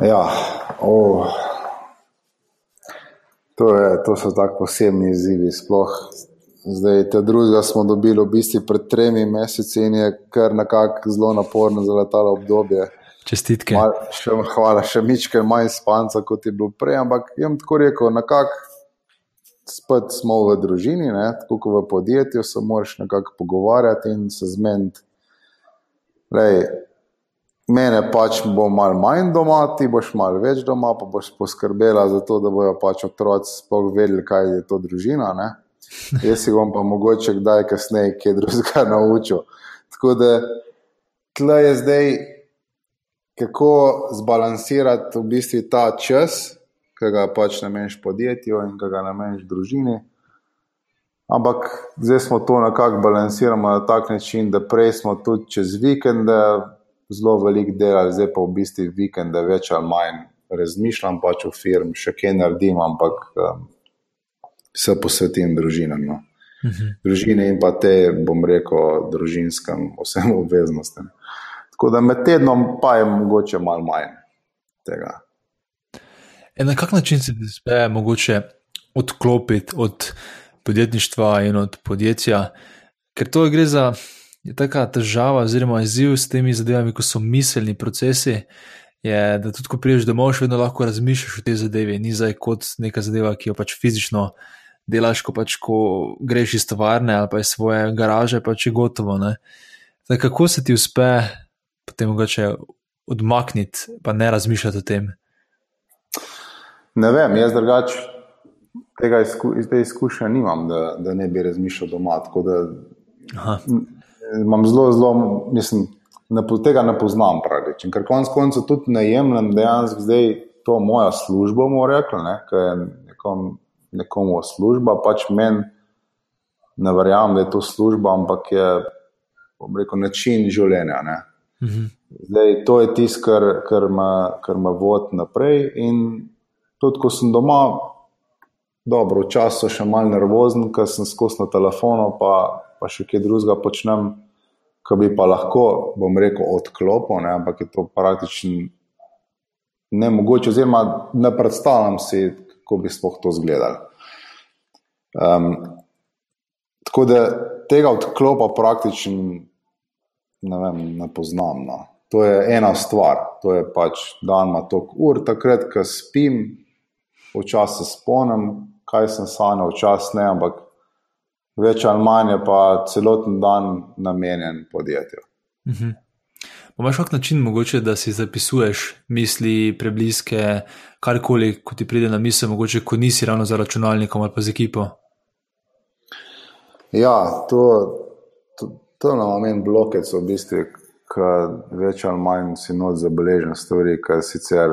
Ja, oh. to, je, to so tako posebni izzivi. Sploh zdaj, te druge smo dobili v bistvu pred tremi meseci in je kar nekako zelo naporno za letalo obdobje. Čestitke. Mal, še, hvala, še mičke manj spanca, kot je bilo prej. Ampak jim tako rekel, nekako spet smo v družini, ne? tako kot v podjetju, se moraš nekako pogovarjati in se zmeniti. Mene pač bo malo manj doma, ti boš malo več doma, pa boš poskrbela za to, da bojo pač otroci sploh vedeli, kaj je to družina. Ne? Jaz si bom pa mogoče kdaj kasneje kaj drugega naučil. Tako da tle je zdaj kako zbalansirati v bistvu ta čas, ki ga pač nameniš podjetju in ki ga nameniš družini. Ampak zdaj smo to nekako balansirali na tak način, da prej smo tudi čez vikende zelo velik delali, zdaj pa v bistvu vikende več ali manj razmišljam pač o firmi, še kaj naredim, ampak um, se posvetim družinam. No. Uh mhm. -huh. Družine in pa te, bom rekel, družinskim vsem obveznostim. Tako da med tednom pa je mogoče malo manj tega. E na kak način se ti uspe mogoče odklopiti od podjetništva in od podjetja, ker to gre za taka težava oziroma izziv s temi zadevami, ko so miselni procesi. Je, da tudi, ko prideš domov, še vedno lahko razmišljaš o tej zadevi, ni zdaj kot neka zadeva, ki jo pač fizično delaš, ko pač ko greš iz tovarne ali pa iz svoje garaže, pač je gotovo. Zdaj, kako se ti uspe potem mogoče odmakniti, pa ne razmišljati o tem? Ne vem, jaz drugače tega izku, iz izkušnja nimam, da, da ne bi razmišljal doma. Imam zelo, zelo, mislim, ne, tega ne poznam pravič. Ker konec koncev tudi ne jemljem dejansko zdaj to moja služba, moram reči, ne, ker je nekom, nekomu služba, pač meni ne verjamem, da je to služba, ampak je, rekel, način življenja. Ne. Mhm. Zdaj, to je tisto, kar, kar, kar me vodi naprej. In tudi, ko sem doma, dobro, včasih še malo nervozen, ker sem skozi na telefonu, pa, pa še kaj drugega počnem, ki bi pa lahko, bom rekel, odklopil, ne, ampak je to praktično ne mogoče, oziroma ne predstavljam si, kako bi sploh to izgledalo. Um, tako da tega odklopa praktično ne, vem, ne poznam. No. To je ena stvar, to je pač dan ima toliko ur, takrat, ko spim, včasih se spomnim, kaj sem sanjal, včasih ne, ampak več ali manj je pa celoten dan namenjen podjetju. Mhm. Imáš kak način, mogoče, da si zapisuješ misli, prebliske, karkoli, ko ti pride na misel, mogoče, ko nisi ravno za računalnikom ali pa z ekipo? Ja, to, To na moment blokec, v bistvu, ki več ali manj si noč zabeležen stvari, ki sicer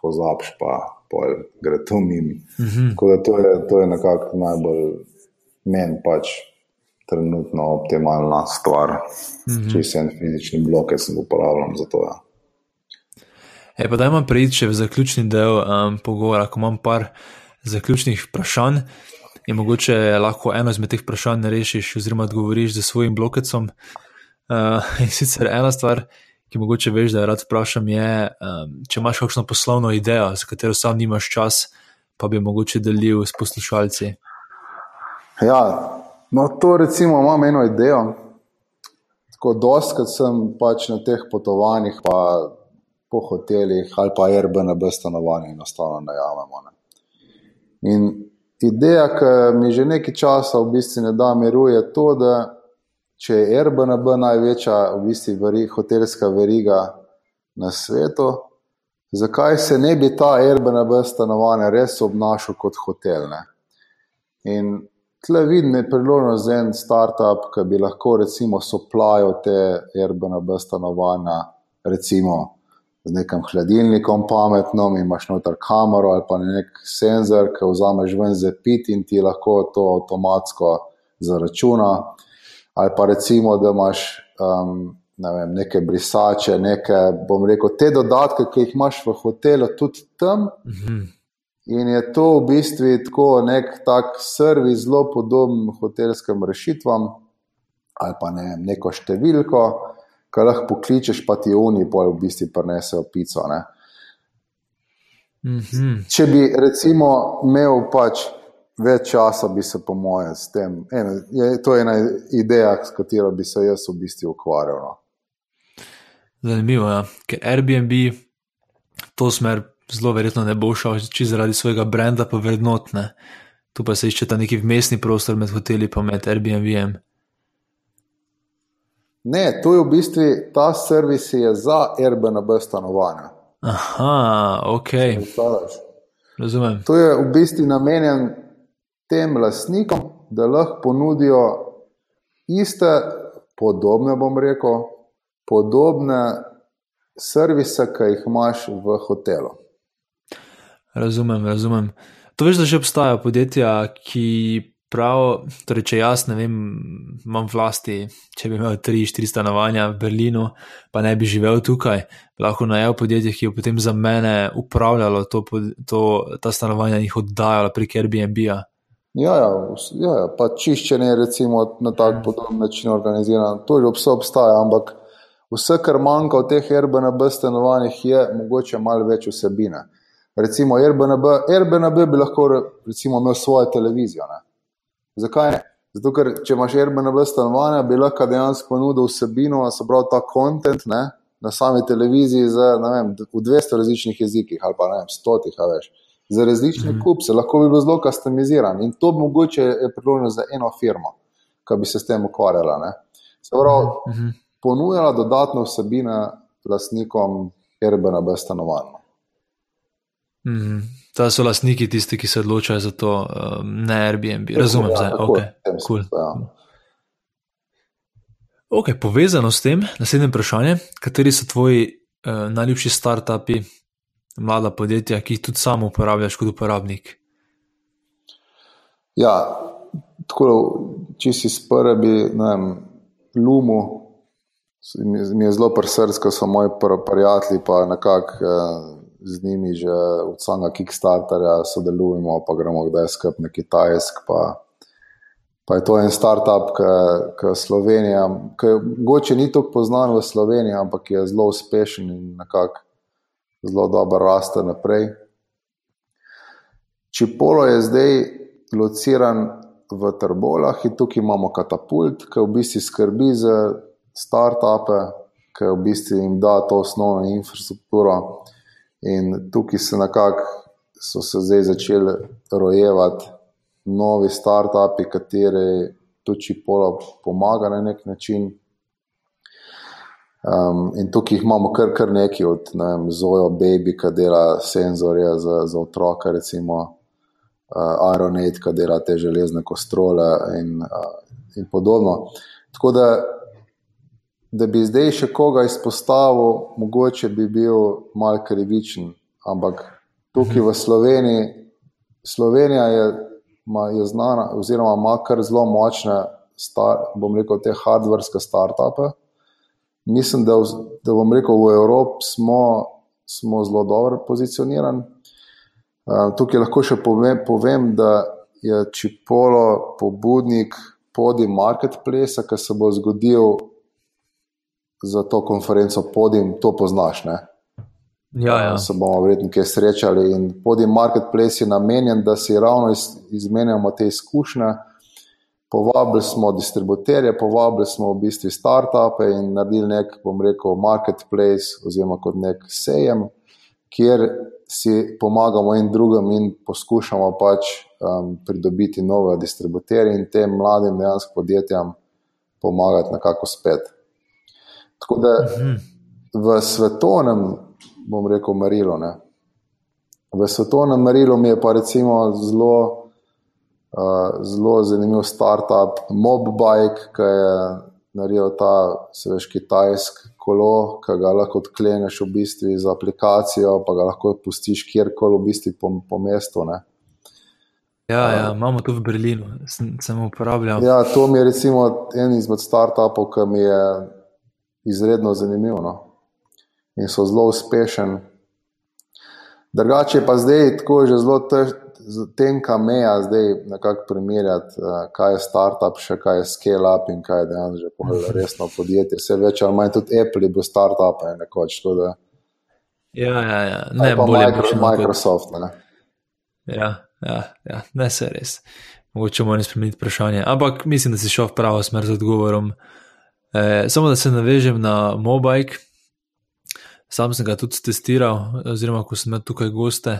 pozabiš, pa gre to mimo. Mm -hmm. to, to je nekako najbolj meni pač trenutno optimalna stvar. Mm -hmm. Če se en fizični blokec uporabljam za to. Ja. E, pa da imam preiti v zaključni del um, pogovora, ko imam par zaključnih vprašanj je mogoče lahko eno izmed teh vprašanj rešiš, oziroma odgovoriš z svojim blokecom. Uh, in sicer ena stvar, ki mogoče veš, da jo rad vprašam, je, um, če imaš kakšno poslovno idejo, za katero sam nimaš čas, pa bi mogoče delil s poslušalci. Ja, no, to recimo imam eno idejo. Tako doskrat sem pač na teh potovanjih, pa po hotelih ali pa Airbnb stanovanjih, enostavno najamemo. Ne. In ideja, ki mi že nekaj časa v bistvu ne da miru, je to, da če je Airbnb največja v bistvu veri, hotelska veriga na svetu, zakaj se ne bi ta Airbnb stanovanje res obnašal kot hotel? Ne? In tle vidim priložnost za en startup, ki bi lahko recimo soplajal te Airbnb stanovanja, recimo z nekim hladilnikom pametnom, imaš noter kamero ali pa nek senzor, ki vzameš ven za pit in ti lahko to avtomatsko zaračuna. Ali pa recimo, da imaš um, ne vem, neke brisače, neke, bom rekel, te dodatke, ki jih imaš v hotelu, tudi tam. Mm -hmm. In je to v bistvu tako nek tak servis, zelo podoben hotelskim rešitvam, ali pa ne, neko številko, ki lahko pokličeš, pa ti oni pa v bistvu prenesejo pico. Mm -hmm. Če bi recimo imel pač več časa, bi se po mojem s tem. Eno, je, to je ena ideja, s katero bi se jaz v bistvu ukvarjal. No. Zanimivo je, ja. ker Airbnb to smer zelo verjetno ne bo šel, če zaradi svojega brenda pa vrednotne. Tu pa se išče ta neki vmesni prostor med hoteli in med Airbnb-jem. Ne, to je v bistvu ta servis je za Airbnb stanovanja. Aha, ok. Razumem. To je v bistvu namenjen tem lastnikom, da lahko ponudijo iste, podobne, bom rekel, podobne servise, ki jih imaš v hotelu. Razumem, razumem. To veš, da že obstajajo podjetja, ki pravijo, torej, če jaz ne vem, imam vlasti, če bi imel tri, štiri stanovanja v Berlinu, pa ne bi živel tukaj, lahko najel podjetje, ki je potem za mene upravljalo to, to, ta stanovanja in jih oddajalo prek Airbnb-a. Ja, ja, ja, ja, pa čiščenje recimo, na tak podoben način organizirano. To že vse obstaja, ampak vse, kar manjka v teh Airbnb stanovanjih, je mogoče malo več vsebine recimo Airbnb, Airbnb bi lahko recimo, imel svojo televizijo. Ne? Zakaj ne? Zato, ker če imaš Airbnb stanovanja, bi lahko dejansko ponudil vsebino, se pravi ta kontent na sami televiziji z, vem, v 200 različnih jezikih ali pa ne vem, stotih, veš. Za različne -hmm. kupce, lahko bi bil zelo customiziran in to bi mogoče je priložnost za eno firmo, ki bi se s tem ukvarjala. Se pravi, mm -hmm. ponujala dodatne vsebine lastnikom Airbnb stanovanj. Mm, ta so lastniki tisti, ki se odločajo za to, um, ne Airbnb. Razumem, da je cool. Ok, povezano s tem, naslednje vprašanje, kateri so tvoji uh, najljubši startupi, mlada podjetja, ki jih tudi samo uporabljaš kot uporabnik? Ja, tako da, če si sprve, bi na Lumu, mi je zelo prsrsko, so moji prijatelji, pa nekako. Uh, z njimi že od samega Kickstarterja sodelujemo, pa gremo kdaj skupaj na Kitajsk. Pa, pa je to en startup, ki Slovenija, ki mogoče ni tako poznan v Sloveniji, ampak je zelo uspešen in nekako zelo dobro raste naprej. Čipolo je zdaj lociran v Trbolah in tukaj imamo katapult, ki v bistvu skrbi za startupe, ki v bistvu jim da to osnovno infrastrukturo. In tukaj se nekako so se zdaj začeli rojevati novi startupi, kateri tudi pola pomaga na nek način. Um, in tukaj imamo kar, kar nekaj od ne Zoja, Baby, ki dela senzorje za, za otroke, recimo uh, Aeronet, ki dela te železne kostrole in, uh, in podobno. Tako da da bi zdaj še koga izpostavil, mogoče bi bil mal krivičen. Ampak tukaj v Sloveniji, Slovenija je, ma, je znana, oziroma ima kar zelo močne, star, bom rekel, te hardverske startupe. Mislim, da, da bom rekel, v Evropi smo, smo zelo dobro pozicionirani. Uh, tukaj lahko še povem, povem da je Čipolo pobudnik podi marketplace, ki se bo zgodil za to konferenco podim, to poznaš. Ne? Ja, ja. Se bomo verjetno kaj srečali. In podim marketplace je namenjen, da si ravno iz, izmenjamo te izkušnje. Povabili smo distributerje, povabili smo v bistvu start-upe in naredili nek, bom rekel, marketplace oziroma kot nek sejem, kjer si pomagamo en drugim in poskušamo pač um, pridobiti nove distributerje in tem mladim dejansko podjetjem pomagati nekako spet. Tako da v svetovnem, bom rekel, merilu. Ne. V svetovnem merilu mi je pa recimo zelo uh, zelo zanimiv startup, Mobbike, ki je naredil ta, se veš, kitajski kolo, ki ga lahko odkleneš v bistvu z aplikacijo, pa ga lahko pustiš kjerkoli v bistvu po, po mestu. Ne. Ja, ja, imamo to v Berlinu, sem, sem uporabljal. Ja, to mi je recimo en izmed startupov, ki mi je izredno zanimiv no. in so zelo uspešen. Drugače pa zdaj tako že zelo tenka meja, zdaj nekako primerjati, uh, kaj je startup, še kaj je scale up in kaj je dejansko resno podjetje. Vse več ali manj tudi Apple je bil startup, nekoč. Da, ja, ja, ja. ne pa Microsoft. Microsoft ne. Ja ja, ja, ne se res. Mogoče moram spremeniti vprašanje, ampak mislim, da si šel v pravo smer z odgovorom. E, samo da se navežem na Mobike. Sam sem ga tudi testiral, oziroma ko sem imel tukaj goste,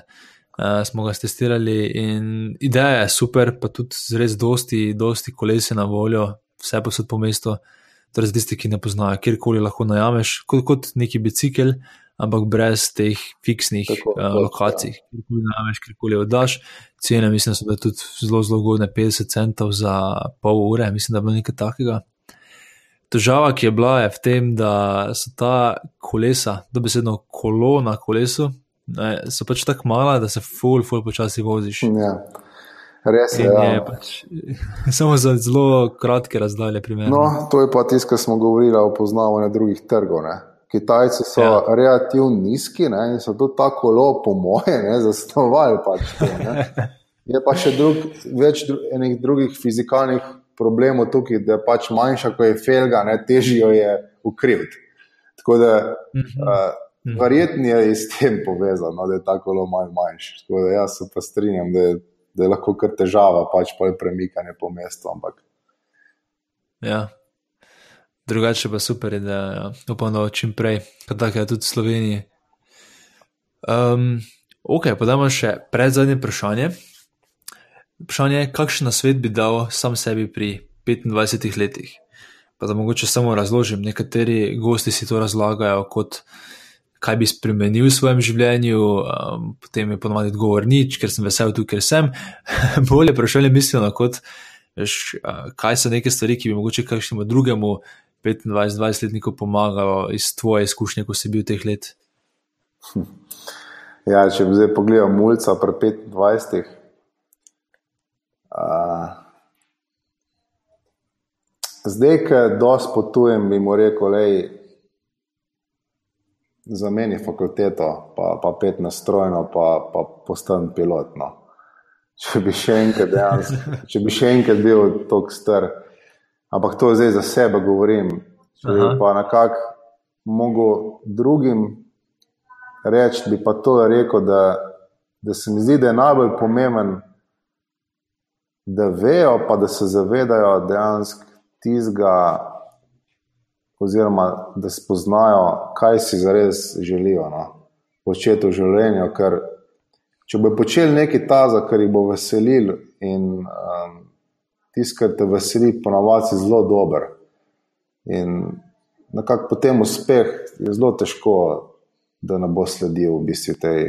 uh, smo ga testirali in ideja je super, pa tudi z res dosti, dosti kolesi na voljo, vse posod po mestu. Torej, za tiste, ki ne poznajo, kjerkoli lahko najameš, kot, kot neki bicikl, ampak brez teh fiksnih Tako, uh, lokacij, ja. kjerkoli najameš, kjerkoli oddaš. Cene, mislim, so bile tudi zelo, zelo ugodne, 50 centov za pol ure, mislim, da je bilo nekaj takega. Težava, ki je bila, je v tem, da so ta kolesa, da besedno kolo na kolesu, ne, so pač tako mala, da se ful, ful počasi voziš. Ja. Res je. Ja. je pač, samo za zelo kratke razdalje. No, to je pa tisto, kar smo govorili o poznavanju drugih trgov. Ne. Kitajci so ja. relativno nizki ne, in so tudi tako zelo, po moje, zasnovali. Pač, je pa še drug, več dru, enih drugih fizikalnih problemov tukaj, da je pač manjša, ko je felga, ne, težjo je ukriviti. Tako da uh -huh. uh, verjetno je s tem povezano, da je tako zelo manj manjši. Tako da jaz se pa strinjam, da je, da je lahko kar težava, pač pa je premikanje po mestu. Ampak. Ja, drugače pa super, da ja, upam, da čim prej, kot tako je tudi v Sloveniji. Um, ok, pa damo še pred zadnje vprašanje. Vprašanje je, kakšen svet bi dal sam sebi pri 25 letih. Pa da mogoče samo razložim, nekateri gosti si to razlagajo kot. Kaj bi spremenil v svojem življenju, um, potem je ponovadi odgovor nič, ker sem vesel tu, ker sem. Bolje vprašanje mislijo, kot veš, kaj so neke stvari, ki bi mogoče kakšnemu drugemu 25-20-letniku pomagalo iz tvoje izkušnje, ko si bil teh let? Hm. Ja, če bi zdaj pogledal mulca pri 25. Uh, zdaj, ki dosti potujem, bi mu rekel, da za meni je fakulteto, pa, pa pet na strojno, pa, pa postan pilotno. Če bi še enkrat, dejansko, če bi še enkrat bil tako star ampak to zdaj za sebe govorim. Če bi pa nekako mogel drugim reči, bi pa to rekel, da, da se mi zdi, da je najbolj pomemben, da vejo, pa da se zavedajo dejansko tizga, oziroma da spoznajo, kaj si zares želijo no? početi v življenju. Ker če bo počeli nekaj taza, kar jih bo veselil in um, tisto, kar te veseli, ponavadi je zelo dober. In nekako potem uspeh je zelo težko, da ne bo sledil v bistvu tej,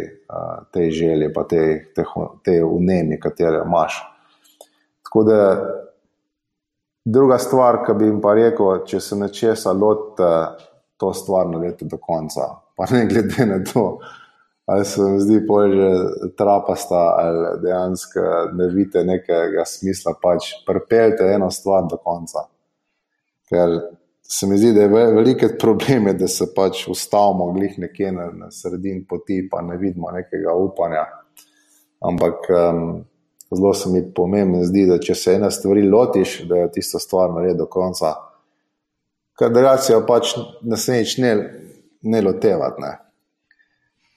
tej želji, pa tej, tej, tej unemi, katero imaš. Tako da druga stvar, ki bi jim pa rekel, če se nečesa lotite, to stvar naredite do konca. Pa ne glede na to, ali se vam zdi že trapasta, ali dejansko ne vidite nekega smisla, pač pripeljte eno stvar do konca. Ker se mi zdi, da je veliko problem, da se pač ustavimo glih nekje na, na sredini poti, pa ne vidimo nekega upanja. Ampak um, zelo se mi pomembno zdi, da če se ena stvar lotiš, da je tisto stvar naredi do konca. Ker drugače pač naslednjič ne, ne lotevati. Ne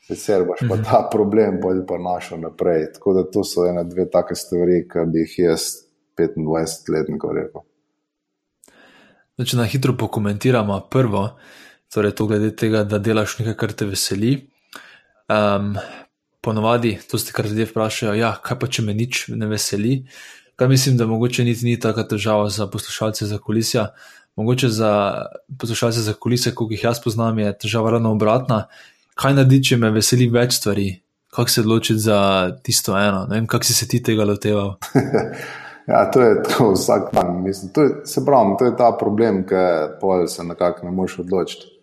sicer boš pa mhm. ta problem pa našel naprej. Tako da to so ena, dve take stvari, ki bi jih jaz 25-letnikom rekel. Če na hitro pokomentiramo prvo, torej to glede tega, da delaš nekaj, kar te veseli. Um, ponovadi to ste kar ljudje vprašajo, ja, kaj pa če me nič ne veseli. Kar mislim, da mogoče niti ni taka težava za poslušalce za kulisija. Mogoče za poslušalce za kulise, kot jih jaz poznam, je težava ravno obratna, kaj naredi, če me veseli več stvari, kako se odločiti za tisto eno. Ne vem, kako si se ti tega loteval. ja, to je tako vsak dan. Mislim, to je, se pravi, to je ta problem, ki se nekako ne moreš odločiti.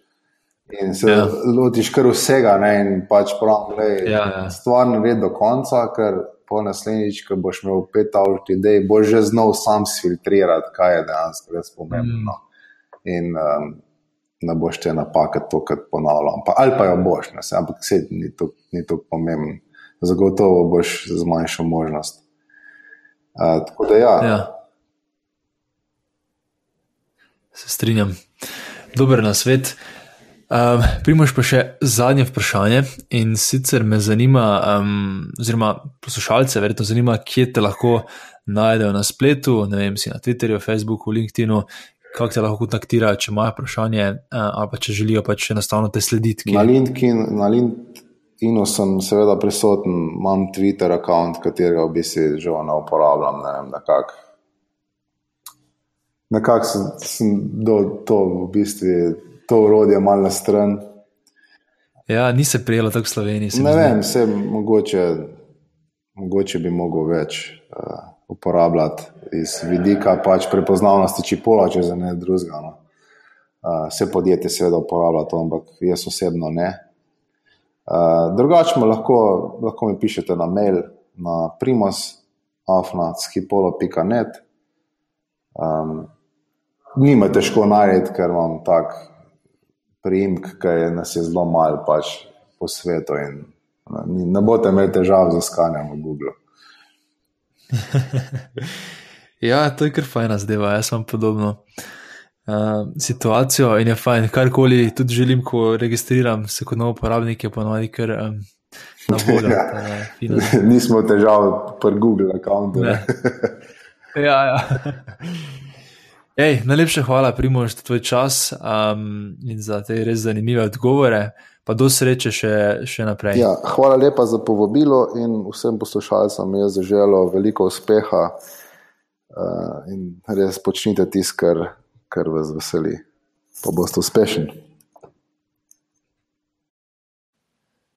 In se ja. lotiš kar vsega, ne? in pač pravim, da je ja, ja. stvar ve do konca, ker po naslednjič, ko boš imel pet avt idej, boš že znal sam filtrirati, kaj je dejansko res pomembno. Mm. In um, ne boš te napake tokrat ponavljal, pa, ali pa jo boš, ne? ampak vse ni tako pomembno. Zagotovo boš zmanjšal možnost. Uh, tako da ja. ja. Se strinjam. Dober na svet. Um, Primoš pa še zadnje vprašanje in sicer me zanima, um, oziroma poslušalce, verjetno zanima, kje te lahko najdejo na spletu, ne vem, si na Twitterju, Facebooku, LinkedInu, kako te lahko kontaktirajo, če imajo vprašanje uh, ali pa če želijo pač enostavno te slediti. Kje. Na LinkedIn, na LinkedInu sem seveda prisoten, imam Twitter račun, katerega v bistvu že ne uporabljam, ne vem, nekako. Nekako sem, sem do to v bistvu to urodje malo na stran. Ja, ni se prijelo tako v Sloveniji. Ne vem, vse mogoče, mogoče bi mogel več uh, uporabljati iz vidika pač prepoznavnosti čipola, če za ne drugega. No. Uh, vse podjetje seveda uporablja to, ampak jaz osebno ne. Uh, drugače lahko, lahko mi pišete na mail na primos.afna.skipolo.net. Um, Nima težko najti, ker imam tak primek, ki nas je zelo malo pač po svetu. In, ne, ne boste imeli težav z iskanjem v Google. ja, to je kar fajn, zdaj pa jaz imam podobno. Uh, situacijo in je fajn, karkoli tudi želim, ko registriram se kot nov uporabnik, je ponovadi kar um, na voljo. ja. Nismo težav pri Google računu. ja, ja. Ej, najlepša hvala, Primož, za tvoj čas um, in za te res zanimive odgovore. Pa do sreče še, še naprej. Ja, hvala lepa za povabilo in vsem poslušalcem je zaželo veliko uspeha uh, in res počnite tisto, kar, kar vas veseli. Pa boste uspešni.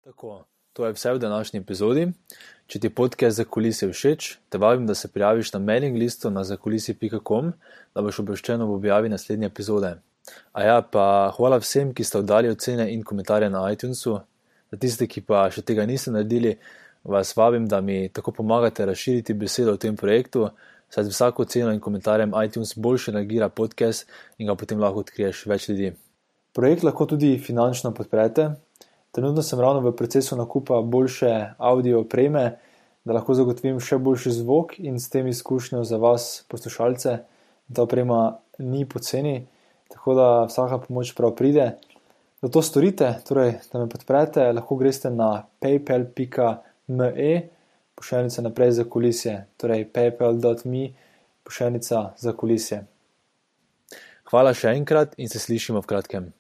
Tako, to je vse v današnji epizodi. Če ti podcast za kulise všeč, te vabim, da se prijaviš na mailing listu na zakulisi.com, da boš obveščen ob objavi naslednje epizode. A ja, pa hvala vsem, ki ste oddali ocene in komentarje na iTunesu. Za tiste, ki pa še tega niste naredili, vas vabim, da mi tako pomagate razširiti besedo o tem projektu, saj z vsako oceno in komentarjem iTunes boljše reagira podcast in ga potem lahko odkriješ več ljudi. Projekt lahko tudi finančno podprete. Trenutno sem ravno v procesu nakupa boljše audio opreme, da lahko zagotovim še boljši zvok in s tem izkušnjo za vas, poslušalce. Ta oprema ni poceni, tako da vsaka pomoč prav pride. Da to storite, torej da me podprete, lahko greste na paypal.me, pošiljnica naprej za kulisje, torej paypal.me, pošiljnica za kulisje. Hvala še enkrat in se slišimo v kratkem.